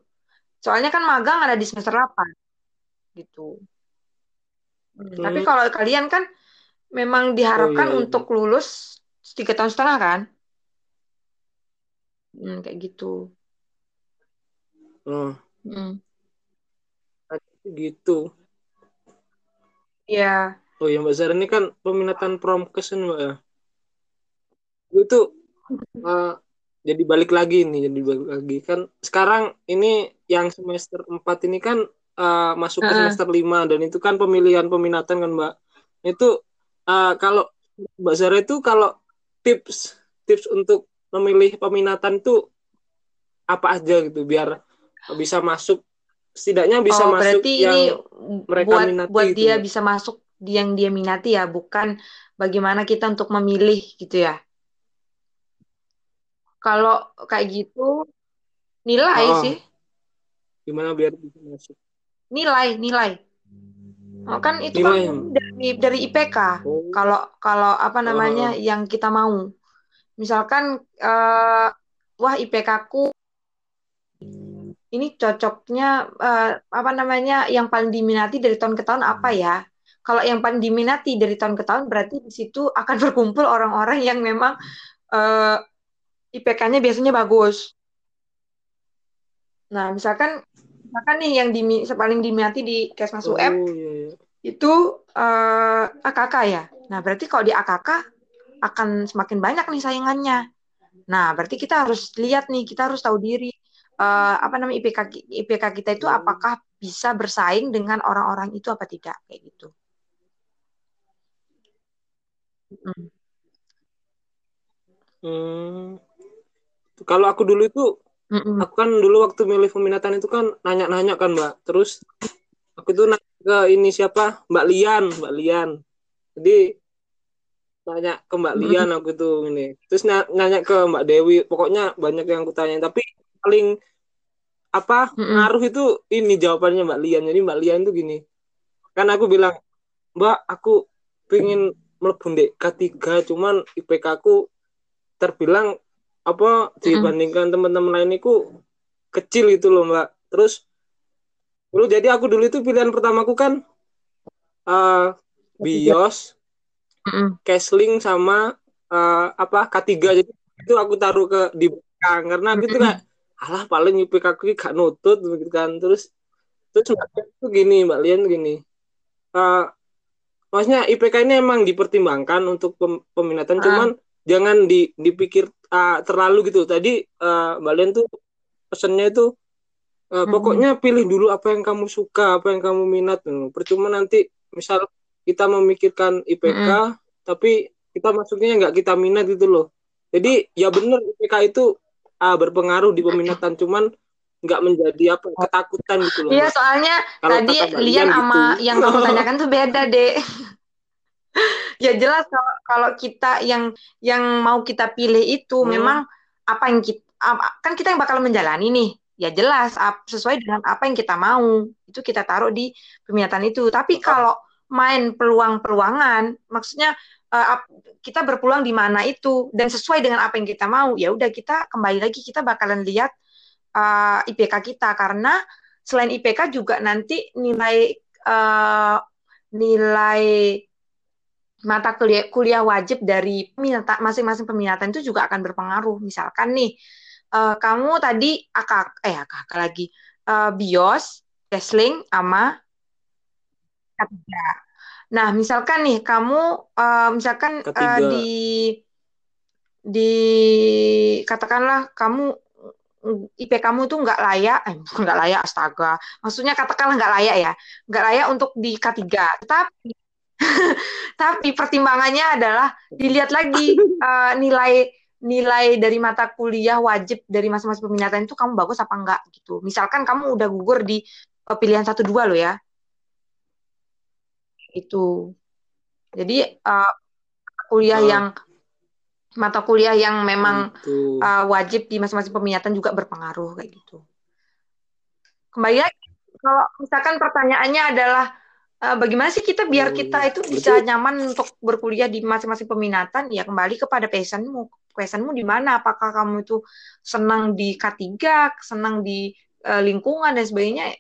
Soalnya kan magang ada di semester 8 gitu. Hmm, tapi kalau kalian kan memang diharapkan oh, iya, iya. untuk lulus tiga tahun setengah kan? Hmm, kayak gitu. Oh. Hmm. gitu. Ya oh ya mbak Zara ini kan peminatan promkes mbak ya? Itu uh, jadi balik lagi nih jadi balik lagi. Kan sekarang ini yang semester 4 ini kan uh, masuk ke semester uh. 5 dan itu kan pemilihan peminatan kan mbak. Itu uh, kalau mbak Zara itu kalau tips tips untuk memilih peminatan tuh apa aja gitu biar bisa masuk setidaknya bisa oh, masuk berarti yang ini mereka buat minati buat gitu. dia bisa masuk yang dia minati ya bukan bagaimana kita untuk memilih gitu ya kalau kayak gitu nilai oh. sih gimana biar bisa masuk nilai nilai oh, kan itu kan dari dari IPK oh. kalau kalau apa namanya oh. yang kita mau misalkan uh, wah IPK-ku ini cocoknya uh, apa namanya yang paling diminati dari tahun ke tahun apa ya? Kalau yang paling diminati dari tahun ke tahun berarti di situ akan berkumpul orang-orang yang memang uh, eh, IPK-nya biasanya bagus. Nah, misalkan misalkan nih yang di, paling diminati di Kesmas UM oh, iya, iya. itu uh, AKK ya. Nah, berarti kalau di AKK akan semakin banyak nih saingannya. Nah, berarti kita harus lihat nih, kita harus tahu diri uh, apa namanya IPK IPK kita itu apakah bisa bersaing dengan orang-orang itu apa tidak kayak gitu. Hmm. Kalau aku dulu itu, mm aku kan dulu waktu milih peminatan itu kan nanya-nanya kan mbak. Terus aku itu nanya ke ini siapa Mbak Lian, Mbak Lian. Jadi nanya ke Mbak Lian aku tuh ini. Terus nanya ke Mbak Dewi. Pokoknya banyak yang aku tanya. Tapi paling apa ngaruh itu ini jawabannya Mbak Lian. Jadi Mbak Lian itu gini. Kan aku bilang, Mbak, aku pengen melebihi dek K3 cuman IPK aku terbilang apa dibandingkan teman-teman lain itu kecil itu loh mbak. Terus dulu jadi aku dulu itu pilihan pertamaku kan uh, bios Kesling sama uh, apa K3 jadi itu aku taruh ke di belakang. Karena aku itu kayak alah paling IPK aku gak nutut gitu kan. Terus terus itu gini mbak Lian gini uh, maksudnya IPK ini emang dipertimbangkan untuk peminatan. Uh. cuman jangan di, dipikir uh, terlalu gitu. Tadi uh, Mbak Len tuh pesannya itu uh, hmm. pokoknya pilih dulu apa yang kamu suka, apa yang kamu minat. Percuma nanti misal kita memikirkan IPK hmm. tapi kita masuknya nggak kita minat gitu loh. Jadi ya benar IPK itu uh, berpengaruh di peminatan cuman nggak menjadi apa ketakutan gitu loh. Iya soalnya Kalau tadi Lian sama gitu. yang kamu tanyakan tuh beda deh. ya jelas kalau kalau kita yang yang mau kita pilih itu hmm. memang apa yang kita kan kita yang bakal menjalani nih. Ya jelas sesuai dengan apa yang kita mau. Itu kita taruh di peminatan itu. Tapi kalau main peluang-peluangan maksudnya uh, kita berpeluang di mana itu dan sesuai dengan apa yang kita mau ya udah kita kembali lagi kita bakalan lihat uh, eh, IPK kita. Karena selain IPK juga nanti nilai uh, nilai mata kuliah, kuliah wajib dari peminata, masing-masing peminatan itu juga akan berpengaruh. Misalkan nih, uh, kamu tadi akak, eh akak lagi, uh, bios, wrestling, sama ketiga. Nah, misalkan nih, kamu, uh, misalkan uh, di, di, katakanlah kamu IP kamu tuh nggak layak, eh, nggak layak, astaga. Maksudnya katakanlah nggak layak ya, nggak layak untuk di K3. Tapi Tapi pertimbangannya adalah dilihat lagi uh, nilai nilai dari mata kuliah wajib dari masing-masing peminatan itu kamu bagus apa enggak gitu. Misalkan kamu udah gugur di uh, pilihan satu dua lo ya. Itu. Jadi uh, kuliah oh. yang mata kuliah yang memang uh, wajib di masing-masing peminatan juga berpengaruh kayak gitu. Kembali lagi kalau misalkan pertanyaannya adalah uh, bagaimana sih kita biar kita itu bisa nyaman untuk berkuliah di masing-masing peminatan? Ya kembali kepada passionmu. Passionmu di mana? Apakah kamu itu senang di K3 senang di uh, lingkungan dan sebagainya?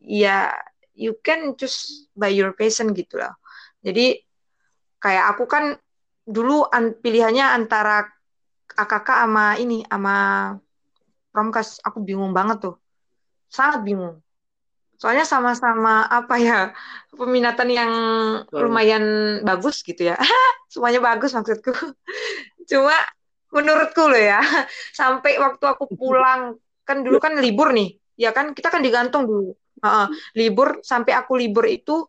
Ya you can choose by your passion gitu loh. Jadi kayak aku kan dulu an pilihannya antara AKK sama ini sama Promkas. Aku bingung banget tuh. Sangat bingung soalnya sama-sama apa ya peminatan yang lumayan bagus gitu ya. Semuanya bagus maksudku. Cuma menurutku loh ya sampai waktu aku pulang kan dulu kan libur nih ya kan? Kita kan digantung dulu. Uh, libur sampai aku libur itu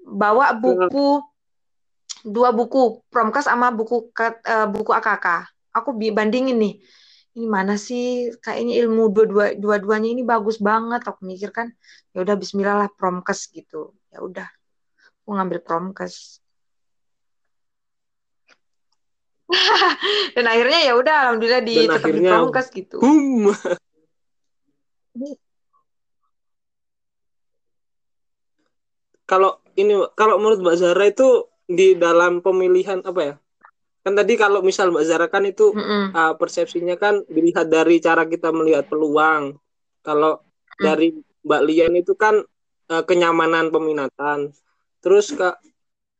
bawa buku dua buku promkas sama buku uh, buku AKK aku bandingin nih ini mana sih? Kayaknya ilmu dua-dua dua-duanya ini bagus banget. Aku mikir kan ya udah bismillah lah promkes gitu. Ya udah aku ngambil promkes. Dan akhirnya ya udah alhamdulillah di dan tetap di promkes gitu. boom. kalau ini kalau menurut Mbak Zara itu di dalam pemilihan apa ya kan tadi kalau misal Mbak Zara kan itu mm -hmm. uh, persepsinya kan dilihat dari cara kita melihat peluang. Kalau mm. dari Mbak Lian itu kan uh, kenyamanan peminatan. Terus kak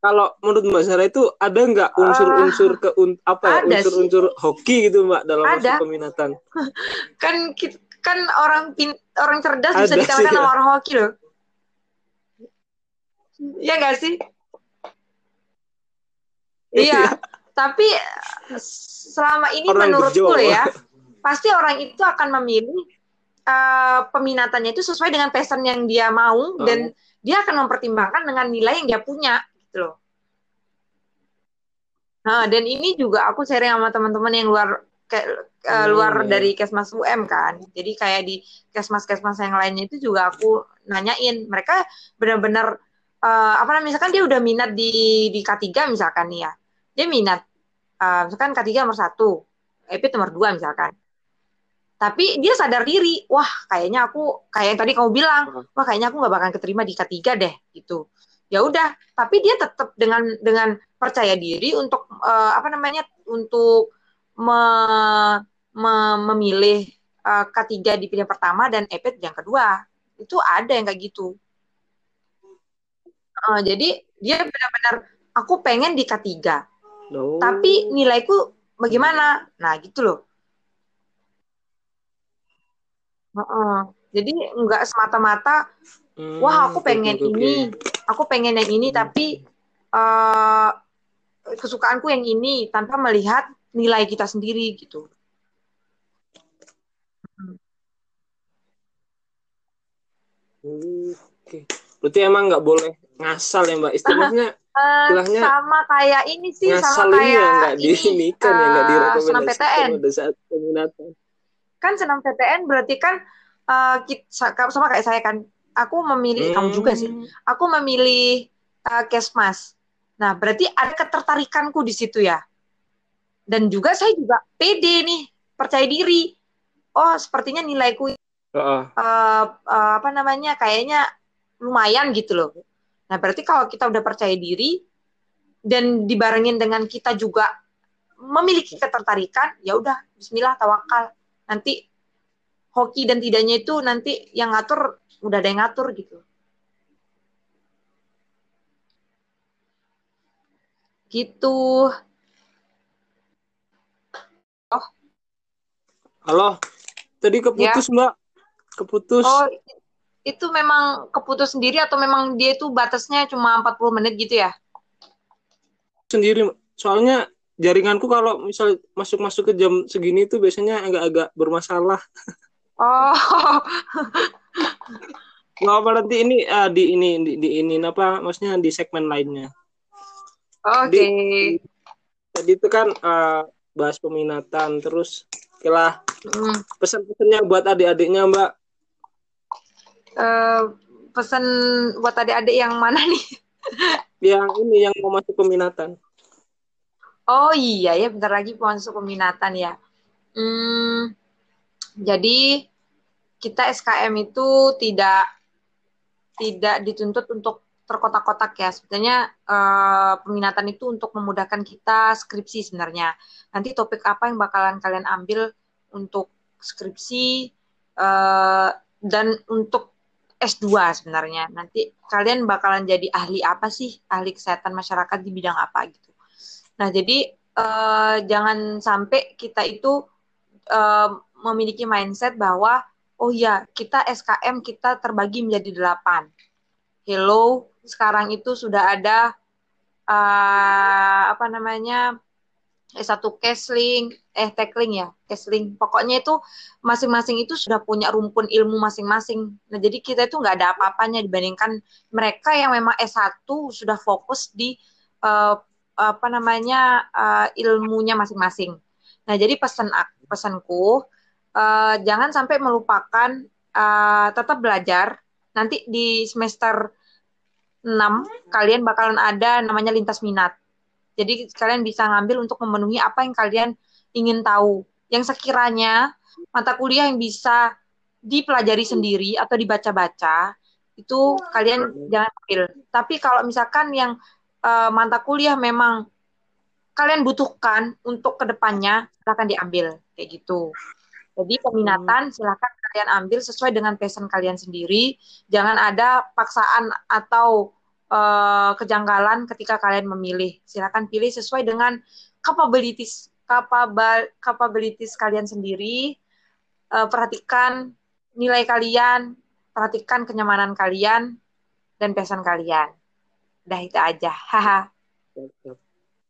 kalau menurut Mbak Zara itu ada nggak unsur-unsur ke un, apa ya unsur-unsur hoki gitu Mbak dalam ada. peminatan? kan kan orang pin, orang cerdas ada bisa dikalahkan sama ya. orang hoki loh. Iya nggak sih? Iya. Tapi selama ini orang menurutku ya pasti orang itu akan memilih uh, peminatannya itu sesuai dengan passion yang dia mau oh. dan dia akan mempertimbangkan dengan nilai yang dia punya gitu loh Nah, dan ini juga aku sharing sama teman-teman yang luar kayak uh, luar hmm. dari Kesmas UM kan. Jadi kayak di Kesmas-Kesmas yang lainnya itu juga aku nanyain. Mereka benar-benar uh, apa namanya misalkan dia udah minat di di K3 misalkan nih ya. Dia minat uh, misalkan K3 nomor satu, EP nomor dua misalkan. Tapi dia sadar diri, wah kayaknya aku kayak yang tadi kamu bilang, hmm. wah kayaknya aku nggak bakal keterima di K3 deh gitu. Ya udah, tapi dia tetap dengan dengan percaya diri untuk uh, apa namanya untuk me, me, memilih uh, K3 di pilihan pertama dan EP yang kedua. Itu ada yang kayak gitu. Uh, jadi dia benar-benar aku pengen di K3. Oh. Tapi nilaiku bagaimana? Nah, gitu loh. Uh -uh. Jadi nggak semata-mata, hmm, wah aku pengen okay, ini, aku pengen yang ini, hmm. tapi uh, kesukaanku yang ini tanpa melihat nilai kita sendiri gitu. Oke, berarti emang nggak boleh ngasal ya mbak istilahnya. Uh, sama kayak ini sih, sama kayak ya nggak ini, kan uh, ya nggak direkomendasikan pada saat peminatan. Kan senam PTN berarti kan uh, kita, sama kayak saya kan, aku memilih hmm. kamu juga sih, aku memilih uh, kesmas. Nah berarti ada ketertarikanku di situ ya dan juga saya juga pede nih percaya diri oh sepertinya nilaiku uh -uh. Uh, uh, apa namanya kayaknya lumayan gitu loh nah berarti kalau kita udah percaya diri dan dibarengin dengan kita juga memiliki ketertarikan ya udah Bismillah tawakal nanti hoki dan tidaknya itu nanti yang ngatur udah ada yang ngatur gitu gitu Oh. Halo. Tadi keputus, ya. Mbak. Keputus. Oh, itu memang keputus sendiri atau memang dia itu batasnya cuma 40 menit gitu ya? Sendiri. Soalnya jaringanku kalau misal masuk-masuk ke jam segini itu biasanya agak-agak bermasalah. Oh. Nggak apa nanti ini uh, di ini di, di ini apa maksudnya di segmen lainnya. Oke. Okay. Tadi itu kan uh, bahas peminatan terus kira hmm. pesan-pesannya buat adik-adiknya mbak uh, pesan buat adik-adik yang mana nih yang ini yang mau masuk peminatan oh iya ya bentar lagi mau masuk peminatan ya hmm, jadi kita SKM itu tidak tidak dituntut untuk terkotak-kotak ya. Sebenarnya uh, peminatan itu untuk memudahkan kita skripsi sebenarnya. Nanti topik apa yang bakalan kalian ambil untuk skripsi uh, dan untuk S2 sebenarnya. Nanti kalian bakalan jadi ahli apa sih? Ahli kesehatan masyarakat di bidang apa gitu. Nah, jadi uh, jangan sampai kita itu uh, memiliki mindset bahwa oh ya, kita SKM kita terbagi menjadi delapan. Hello, sekarang itu sudah ada uh, apa namanya S1 Kesling, eh Tekling ya, Kesling. Pokoknya itu masing-masing itu sudah punya rumpun ilmu masing-masing. Nah, jadi kita itu nggak ada apa-apanya dibandingkan mereka yang memang S1 sudah fokus di uh, apa namanya uh, ilmunya masing-masing. Nah, jadi pesan pesanku uh, jangan sampai melupakan uh, tetap belajar. Nanti di semester 6 kalian bakalan ada namanya lintas minat. Jadi kalian bisa ngambil untuk memenuhi apa yang kalian ingin tahu. Yang sekiranya mata kuliah yang bisa dipelajari sendiri atau dibaca-baca itu kalian jangan ambil. Tapi kalau misalkan yang uh, mata kuliah memang kalian butuhkan untuk ke depannya silahkan diambil kayak gitu. Jadi peminatan silahkan kalian ambil sesuai dengan passion kalian sendiri. Jangan ada paksaan atau uh, kejanggalan ketika kalian memilih. Silahkan pilih sesuai dengan capabilities capable, capabilities kalian sendiri. Uh, perhatikan nilai kalian, perhatikan kenyamanan kalian dan passion kalian. Udah itu aja. Haha.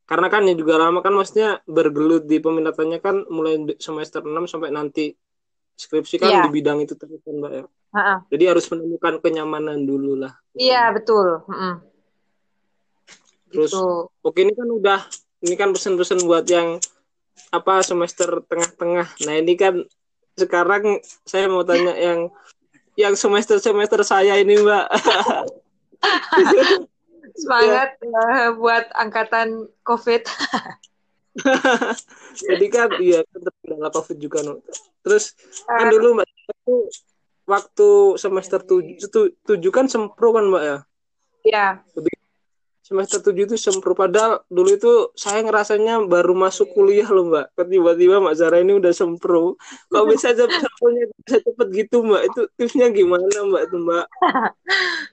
Karena kan ini juga lama kan maksudnya bergelut di peminatannya kan mulai semester 6 sampai nanti skripsi kan yeah. di bidang itu terus kan Mbak ya. Uh-uh. Jadi harus menemukan kenyamanan dulu lah. Iya betul. uh Terus gitu. oke ini kan udah ini kan pesan-pesan buat yang apa semester tengah-tengah. Nah ini kan sekarang saya mau tanya yang yang semester semester saya ini mbak. Semangat ya. buat angkatan COVID. Jadi kan iya kan terkendala COVID juga no. Terus kan eh. dulu mbak itu waktu semester tujuh tujuh kan sempro kan mbak ya? Iya. Lebih semester tujuh itu sempro padahal dulu itu saya ngerasanya baru masuk kuliah loh mbak. Tiba-tiba mbak Zara ini udah sempro kok bisa sempronya bisa cepet gitu mbak? Itu tipsnya gimana mbak itu mbak?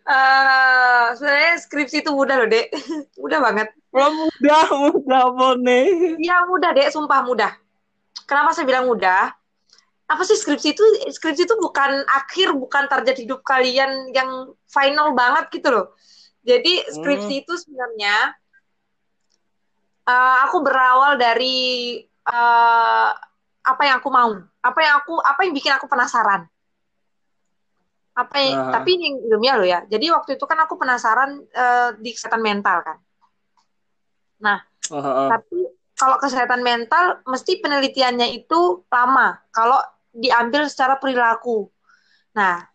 Uh, sebenarnya skripsi itu mudah loh dek. Mudah banget. Oh, mudah mudah nih iya mudah dek. Sumpah mudah. Kenapa saya bilang mudah? Apa sih skripsi itu? Skripsi itu bukan akhir bukan target hidup kalian yang final banget gitu loh jadi skripsi hmm. itu sebenarnya uh, aku berawal dari uh, apa yang aku mau, apa yang aku apa yang bikin aku penasaran. Apa yang, uh. tapi ini ilmiah loh ya. Jadi waktu itu kan aku penasaran uh, di kesehatan mental kan. Nah, uh, uh. tapi kalau kesehatan mental mesti penelitiannya itu lama. Kalau diambil secara perilaku. Nah,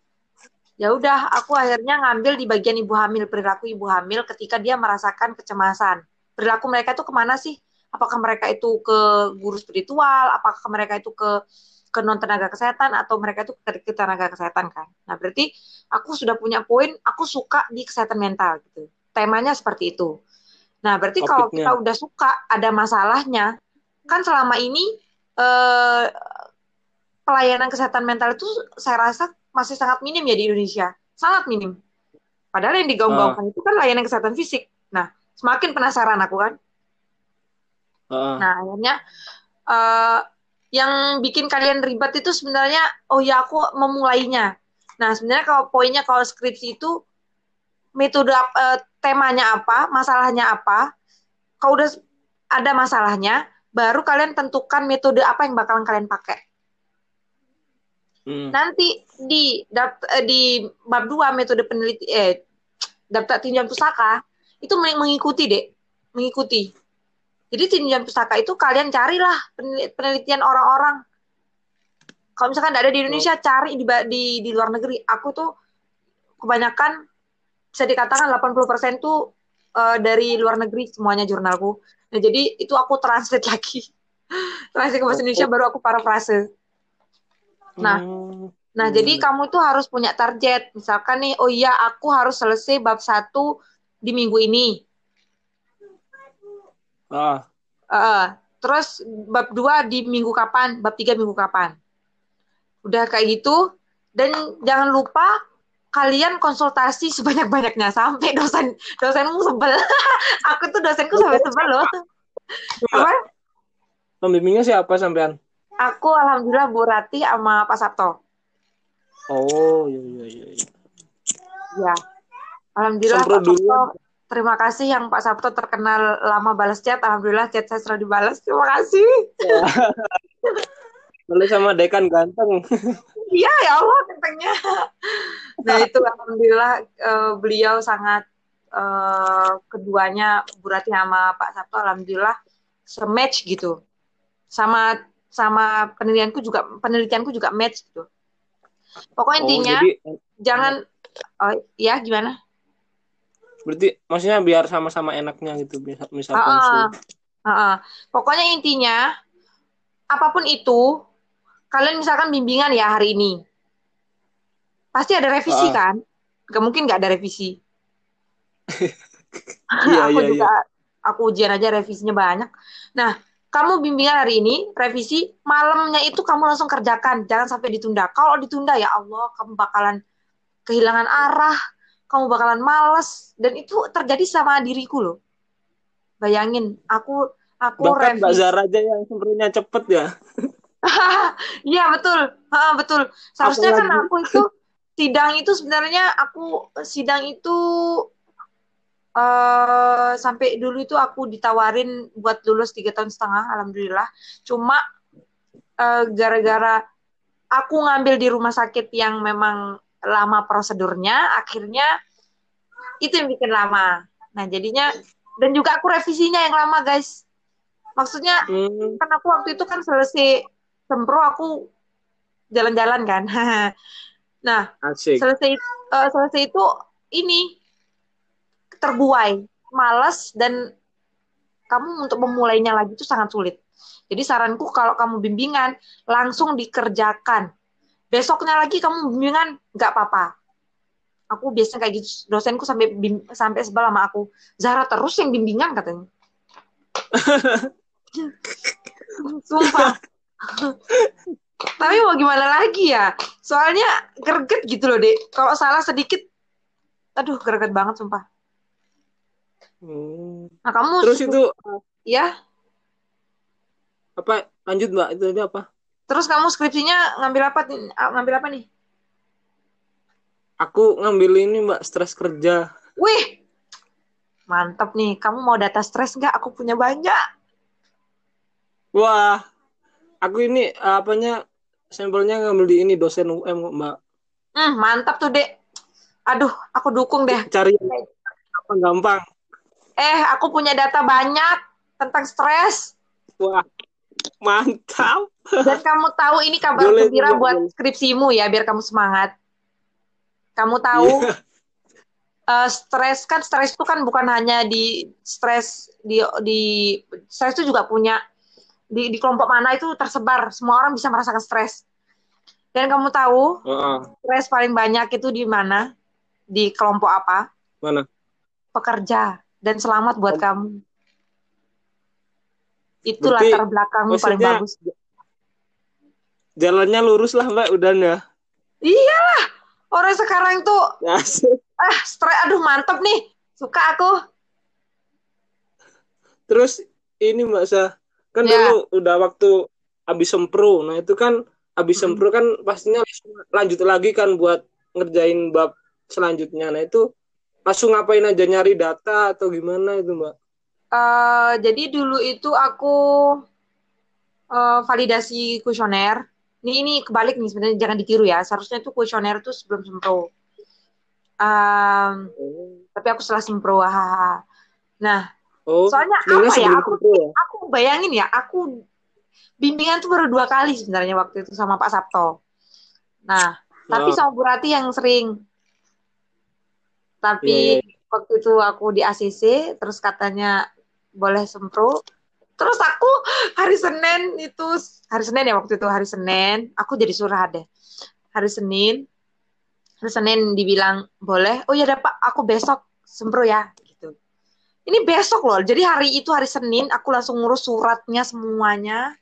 ya udah aku akhirnya ngambil di bagian ibu hamil perilaku ibu hamil ketika dia merasakan kecemasan. Perilaku mereka itu ke mana sih? Apakah mereka itu ke guru spiritual? Apakah mereka itu ke ke non tenaga kesehatan? Atau mereka itu ke, tenaga kesehatan kan? Nah berarti aku sudah punya poin aku suka di kesehatan mental gitu. Temanya seperti itu. Nah berarti Topiknya. kalau kita udah suka ada masalahnya kan selama ini eh, pelayanan kesehatan mental itu saya rasa masih sangat minim ya di Indonesia, sangat minim. Padahal yang digaung-gaungkan uh. itu kan layanan kesehatan fisik. Nah, semakin penasaran aku kan. Uh. Nah, akhirnya uh, yang bikin kalian ribet itu sebenarnya, oh ya aku memulainya. Nah, sebenarnya kalau poinnya kalau skripsi itu metode uh, temanya apa, masalahnya apa. Kalau udah ada masalahnya, baru kalian tentukan metode apa yang bakalan kalian pakai. Hmm. Nanti di eh, di bab 2 metode peneliti eh daftar tinjam pusaka itu mengikuti dek, mengikuti. Jadi tinjam pusaka itu kalian carilah penelitian orang-orang. Kalau misalkan tidak ada di Indonesia, oh. cari di, di di luar negeri. Aku tuh kebanyakan bisa dikatakan 80% tuh uh, dari luar negeri semuanya jurnalku. Nah, jadi itu aku translate lagi. translate ke bahasa Indonesia baru aku parafrase. Nah, hmm. nah jadi kamu tuh harus punya target. Misalkan nih, oh iya aku harus selesai bab satu di minggu ini. Ah. Uh, terus bab dua di minggu kapan, bab tiga minggu kapan. Udah kayak gitu. Dan jangan lupa kalian konsultasi sebanyak-banyaknya sampai dosen dosenmu sebel. aku tuh dosenku sampai sebel loh. Apa? Pembimbingnya siapa sampean? Aku alhamdulillah Bu Rati sama Pak Sabto. Oh, iya iya iya. Ya. Alhamdulillah Pak Sabto. Terima kasih yang Pak Sabto terkenal lama balas chat. Alhamdulillah chat saya selalu dibalas. Terima kasih. Ya. sama dekan ganteng. Iya ya Allah gantengnya. Nah itu alhamdulillah uh, beliau sangat uh, keduanya Bu Rati sama Pak Sabto alhamdulillah sematch gitu. Sama sama penelitianku juga penelitianku juga match gitu. Pokoknya oh, intinya jadi, jangan oh, ya gimana? Berarti maksudnya biar sama-sama enaknya gitu misal uh, uh, uh, uh. Pokoknya intinya apa pun itu kalian misalkan bimbingan ya hari ini. Pasti ada revisi uh. kan? Gak mungkin gak ada revisi. iya, aku iya, juga iya. aku ujian aja revisinya banyak. Nah, kamu bimbingan hari ini, revisi, malamnya itu kamu langsung kerjakan, jangan sampai ditunda. Kalau ditunda ya Allah, kamu bakalan kehilangan arah, kamu bakalan males, dan itu terjadi sama diriku loh. Bayangin, aku aku Bahkan revisi. Mbak Zara aja yang sebenarnya cepet ya. Iya betul, ha, betul. Seharusnya kan aku itu sidang itu sebenarnya aku sidang itu uh, sampai dulu itu aku ditawarin buat lulus tiga tahun setengah alhamdulillah cuma uh, gara-gara aku ngambil di rumah sakit yang memang lama prosedurnya akhirnya itu yang bikin lama nah jadinya dan juga aku revisinya yang lama guys Maksudnya Hmm, kan aku waktu itu kan selesai sempro aku jalan-jalan kan. Nah, asik. selesai eh, selesai itu ini terbuai, malas dan kamu untuk memulainya lagi itu sangat sulit. Jadi saranku kalau kamu bimbingan langsung dikerjakan. Besoknya lagi kamu bimbingan nggak apa-apa. Aku biasanya kayak gitu. Dosenku sampai bim- sampai sebel sama aku. Zara terus yang bimbingan katanya. Sumpah. Tapi mau gimana lagi ya? Soalnya greget gitu loh, Dek. Kalau salah sedikit, aduh greget banget sumpah. Hmm. Nah, kamu Terus itu ya, apa? Lanjut mbak, itu tadi apa? terus kamu skripsinya ngambil apa nih? Ngambil apa nih? Aku ngambil ini mbak, stres kerja. Wih, mantap nih. Kamu mau data stres nggak? Aku punya banyak. Wah, aku ini apanya sampelnya ngambil di ini dosen UM mbak. Hmm, mantap tuh, Dek. Aduh, aku dukung deh. Cari yang gampang-gampang. Eh, aku punya data banyak tentang stres. Wah, mantap. Dan kamu tahu ini kabar Boleh gembira juga, buat boleh. skripsimu ya, biar kamu semangat. Kamu tahu Iya. eh, stres kan stres itu kan bukan hanya di stres di di stres itu juga punya di di kelompok mana itu tersebar. Semua orang bisa merasakan stres. Dan kamu tahu Heeh. stres paling banyak itu di mana? Di kelompok apa? Mana? Pekerja. Dan selamat buat kamu. Itu latar belakangmu paling bagus. Jalannya lurus lah mbak, udah ya. Iyalah, orang sekarang tuh Asik. ah stres aduh mantep nih. Suka aku. Terus ini mbak Sah, kan Ya. dulu udah waktu abis sempro, nah itu kan abis sempro kan pastinya lanjut lagi kan buat ngerjain bab selanjutnya. Nah itu langsung ngapain aja nyari data atau gimana itu mbak? Eh, jadi dulu itu aku eh, validasi kuesioner. Ini ini kebalik nih sebenarnya jangan ditiru ya. Seharusnya itu kuesioner itu sebelum sempro. Em, tapi aku setelah sempro. hahaha. Nah, Oh, soalnya apa ya? Aku sempro ya? aku bayangin ya, aku bimbingan tuh baru dua kali sebenarnya waktu itu sama Pak Sabto. Nah, tapi Oh. sama Bu Rati yang sering. Tapi Iya, waktu itu aku di ACC, terus katanya boleh sempro. Terus aku hari Senin itu, hari Senin ya waktu itu hari Senin, aku jadi surah deh. Hari Senin, hari Senin dibilang boleh. Oh ya Pak, aku besok sempro ya, gitu. Ini besok loh. Jadi hari itu hari Senin, aku langsung ngurus suratnya semuanya.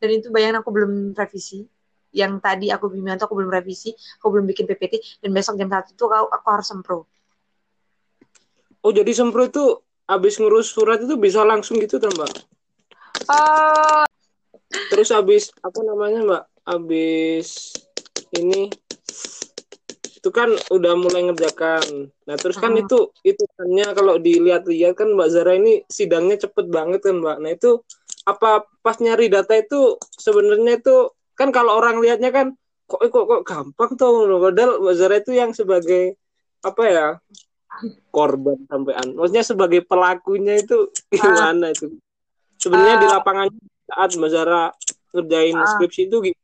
Dan itu bayangin aku belum revisi. Yang tadi aku bimbingan aku belum revisi, aku belum bikin PPT, dan besok jam satu itu aku, aku harus sempro. Oh jadi sempro itu abis ngurus surat itu bisa langsung gitu kan mbak? Eh, Terus abis apa namanya mbak? Abis ini itu kan udah mulai ngerjakan. Nah terus kan Hmm. itu itu hanya kalau dilihat-lihat kan mbak Zara ini sidangnya cepet banget kan mbak. Nah itu apa pas nyari data itu sebenarnya itu kan kalau orang lihatnya kan kok kok kok gampang tuh padahal mbak Zara itu yang sebagai apa ya korban sampean. Maksudnya sebagai pelakunya itu gimana itu? Sebenarnya di Ah. lapangan saat Mbak Zara ngerjain Ah. skripsi itu gitu.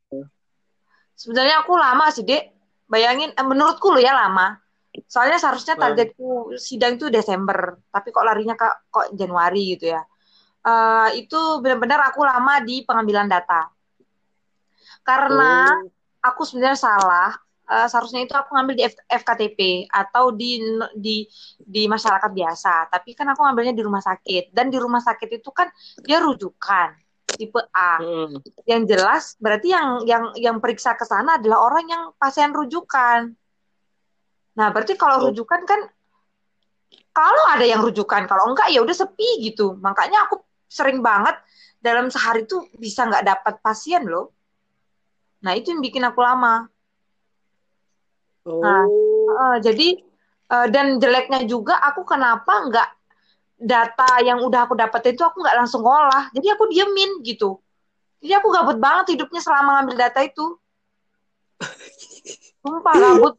sebenarnya aku lama sih, Dek. Bayangin, eh, menurutku lo ya lama. Soalnya seharusnya Ah. targetku sidang itu Desember, tapi kok larinya ke kok Januari gitu ya. Eh, itu benar-benar aku lama di pengambilan data. Karena Oh, aku sebenarnya salah. Eh, seharusnya itu aku ngambil di F- FKTP atau di di di masyarakat biasa. Tapi kan aku ngambilnya di rumah sakit. Dan di rumah sakit itu kan dia rujukan tipe A. mm. Yang jelas berarti yang yang yang periksa ke sana adalah orang yang pasien rujukan. Nah, berarti kalau Oh. rujukan kan kalau ada yang rujukan, kalau enggak ya udah sepi gitu. Makanya aku sering banget dalam sehari tuh bisa nggak dapat pasien loh. Nah, itu yang bikin aku lama. Oh, Eh, jadi eh, dan jeleknya juga aku kenapa nggak data yang udah aku dapetin itu aku nggak langsung ngolah. Jadi aku diemin gitu. Jadi aku gabut banget hidupnya selama ngambil data itu. Sumpah gabut.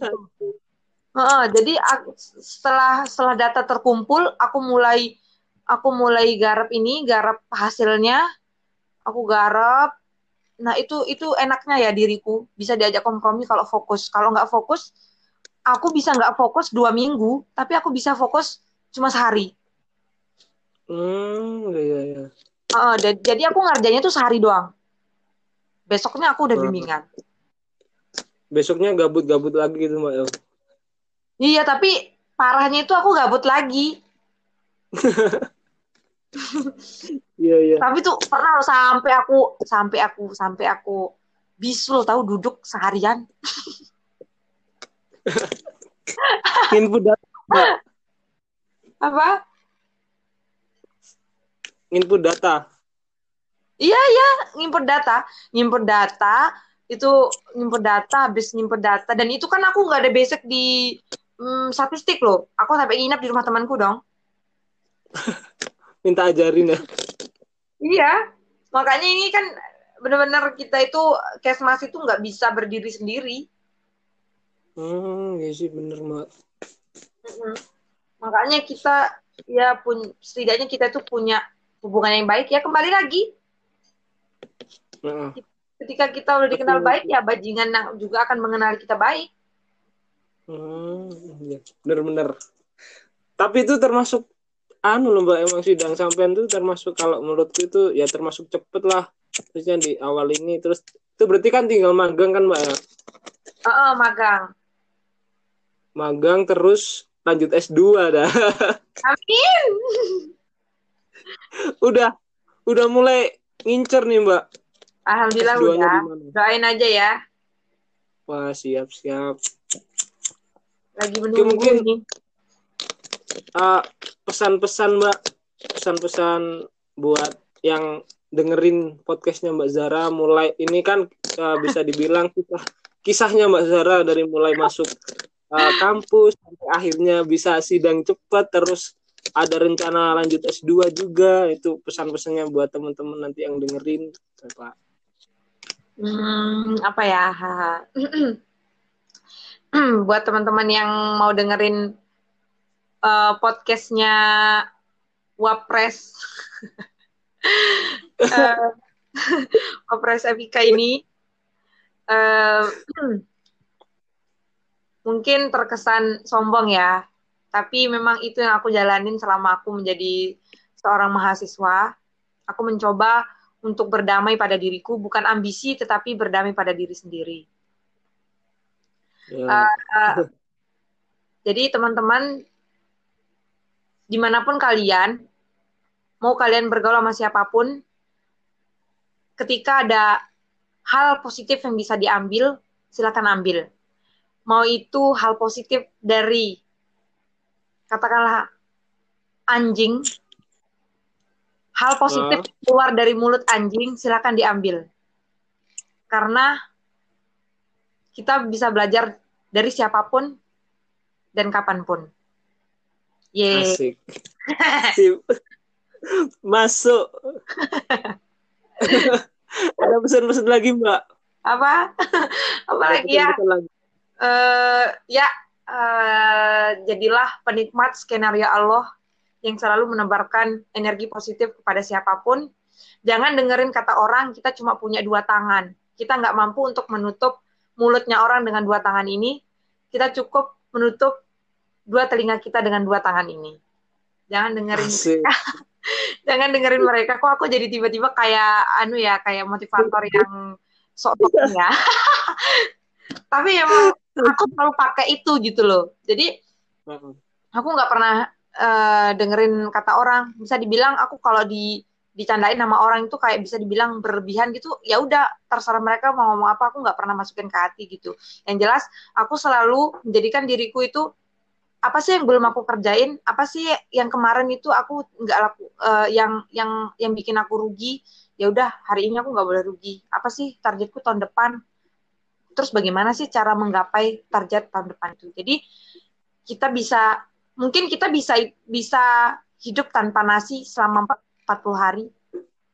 Heeh, jadi aku- setelah setelah data terkumpul, aku mulai aku mulai garap ini, garap hasilnya, aku garap. Nah itu itu enaknya ya diriku bisa diajak kompromi kalau fokus. Kalau nggak fokus, aku bisa nggak fokus dua minggu, tapi aku bisa fokus cuma sehari. Hmm, iya iya. Uh, jadi aku ngerjainnya tuh sehari doang. Besoknya aku udah bimbingan. Besoknya gabut-gabut lagi gitu mbak. Iya tapi parahnya itu aku gabut lagi. Iya iya. Tapi tuh pernah sampai aku sampai aku sampai aku bisul tahu duduk seharian. Input data. Apa? Input data. Iya iya, ngimput data, ngimput data itu ngimput data, habis ngimput data dan itu kan aku nggak ada basic di mm, statistik loh. Aku sampai nginap di rumah temanku dong. Minta ajarin ya. Iya, makanya ini kan benar-benar kita itu kesmas itu nggak bisa berdiri sendiri. Hmm, ya sih bener mbak. Mm-hmm. Makanya kita ya pun setidaknya kita itu punya hubungan yang baik ya kembali lagi Uh. Ketika kita udah dikenal baik, ya bajingan juga akan mengenal kita baik. Hmm, ya. bener-bener. Tapi itu termasuk anu loh mbak emang sidang sampean tuh termasuk kalau menurutku itu ya termasuk cepet lah terusnya di awal ini terus itu berarti kan tinggal magang kan mbak ya? Oh, oh magang. Magang terus lanjut S2 dah. Amin. udah udah mulai ngincer nih mbak Alhamdulillah udah. Doain aja ya. Wah, siap, siap. Lagi menunggu mungkin, nih. Uh, pesan-pesan Mbak, pesan-pesan buat yang dengerin podcastnya Mbak Zara mulai ini kan uh, bisa dibilang kisah kisahnya Mbak Zara dari mulai masuk uh, kampus sampai akhirnya bisa sidang cepat terus ada rencana lanjut S2 juga itu pesan-pesannya buat teman-teman nanti yang dengerin Pak. Hmm, apa ya? Buat teman-teman yang mau dengerin uh, podcastnya Wapres, uh, Wapres Evika ini, uh, mungkin terkesan sombong ya, tapi memang itu yang aku jalanin selama aku menjadi seorang mahasiswa. Aku mencoba untuk berdamai pada diriku, bukan ambisi tetapi berdamai pada diri sendiri. Yeah. Uh, uh, jadi teman-teman, di mana pun kalian, mau kalian bergaul sama siapa pun, ketika ada hal positif yang bisa diambil, silakan ambil. Mau itu hal positif dari katakanlah anjing hal positif uh. keluar dari mulut anjing silakan diambil karena kita bisa belajar dari siapa pun dan kapan pun. Yeay. Asik. Masuk. Ada pesan-pesan lagi, Mbak? Apa? Apa lagi ya? Lagi. Uh, ya, uh, jadilah penikmat skenario Allah yang selalu menebarkan energi positif kepada siapa pun. Jangan dengerin kata orang, kita cuma punya dua tangan. Kita nggak mampu untuk menutup mulutnya orang dengan dua tangan ini. Kita cukup menutup dua telinga kita dengan dua tangan ini. Jangan dengerin mereka. Jangan dengerin mereka. Kok aku jadi tiba-tiba kayak anu ya, kayak motivator yang sok ya. Tapi emang aku selalu pakai itu gitu loh. Jadi aku nggak pernah uh, dengerin kata orang bisa dibilang aku kalau di dicandain nama orang itu kayak bisa dibilang berlebihan gitu ya udah terserah mereka mau ngomong apa aku nggak pernah masukin ke hati gitu yang jelas aku selalu menjadikan diriku itu apa sih yang belum aku kerjain? Apa sih yang kemarin itu aku nggak laku uh, yang yang yang bikin aku rugi? Ya udah hari ini aku nggak boleh rugi. Apa sih targetku tahun depan? Terus bagaimana sih cara menggapai target tahun depan itu? Jadi kita bisa mungkin kita bisa bisa hidup tanpa nasi selama 40 hari.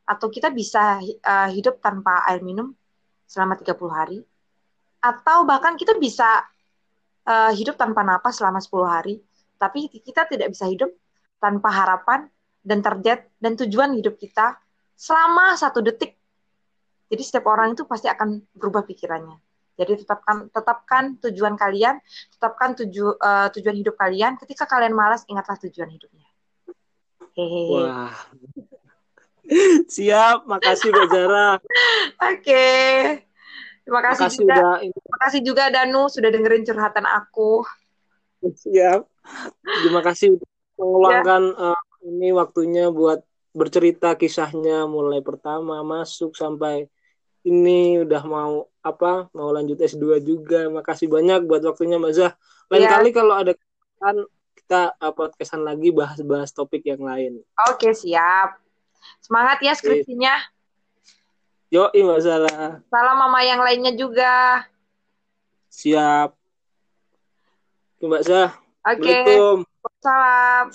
Atau kita bisa uh, hidup tanpa air minum selama 30 hari. Atau bahkan kita bisa uh, hidup tanpa napas selama 10 hari tapi kita tidak bisa hidup tanpa harapan dan target dan tujuan hidup kita selama satu detik. Jadi setiap orang itu pasti akan berubah pikirannya. Jadi tetapkan tetapkan tujuan kalian, tetapkan tuju, uh, tujuan hidup kalian. Ketika kalian malas, ingatlah tujuan hidupnya. Hehehe. Wah. Siap, makasih Mbak Zara. Oke. Okay. Terima kasih, makasih juga. Udah, Terima kasih juga Danu sudah dengerin curhatan aku. Siap. Terima kasih mengeluangkan ya. uh, ini waktunya buat bercerita kisahnya mulai pertama masuk sampai ini udah mau apa mau lanjut S2 juga. Makasih banyak buat waktunya Mbak Zah. Lain ya. kali kalau ada kan kita uh, podcastan lagi bahas-bahas topik yang lain. Oke, siap. Semangat ya skripsinya. Yo, Mbak Zara. Salam mama yang lainnya juga. Siap. Mbak Zah. Oke. Okay. Salam.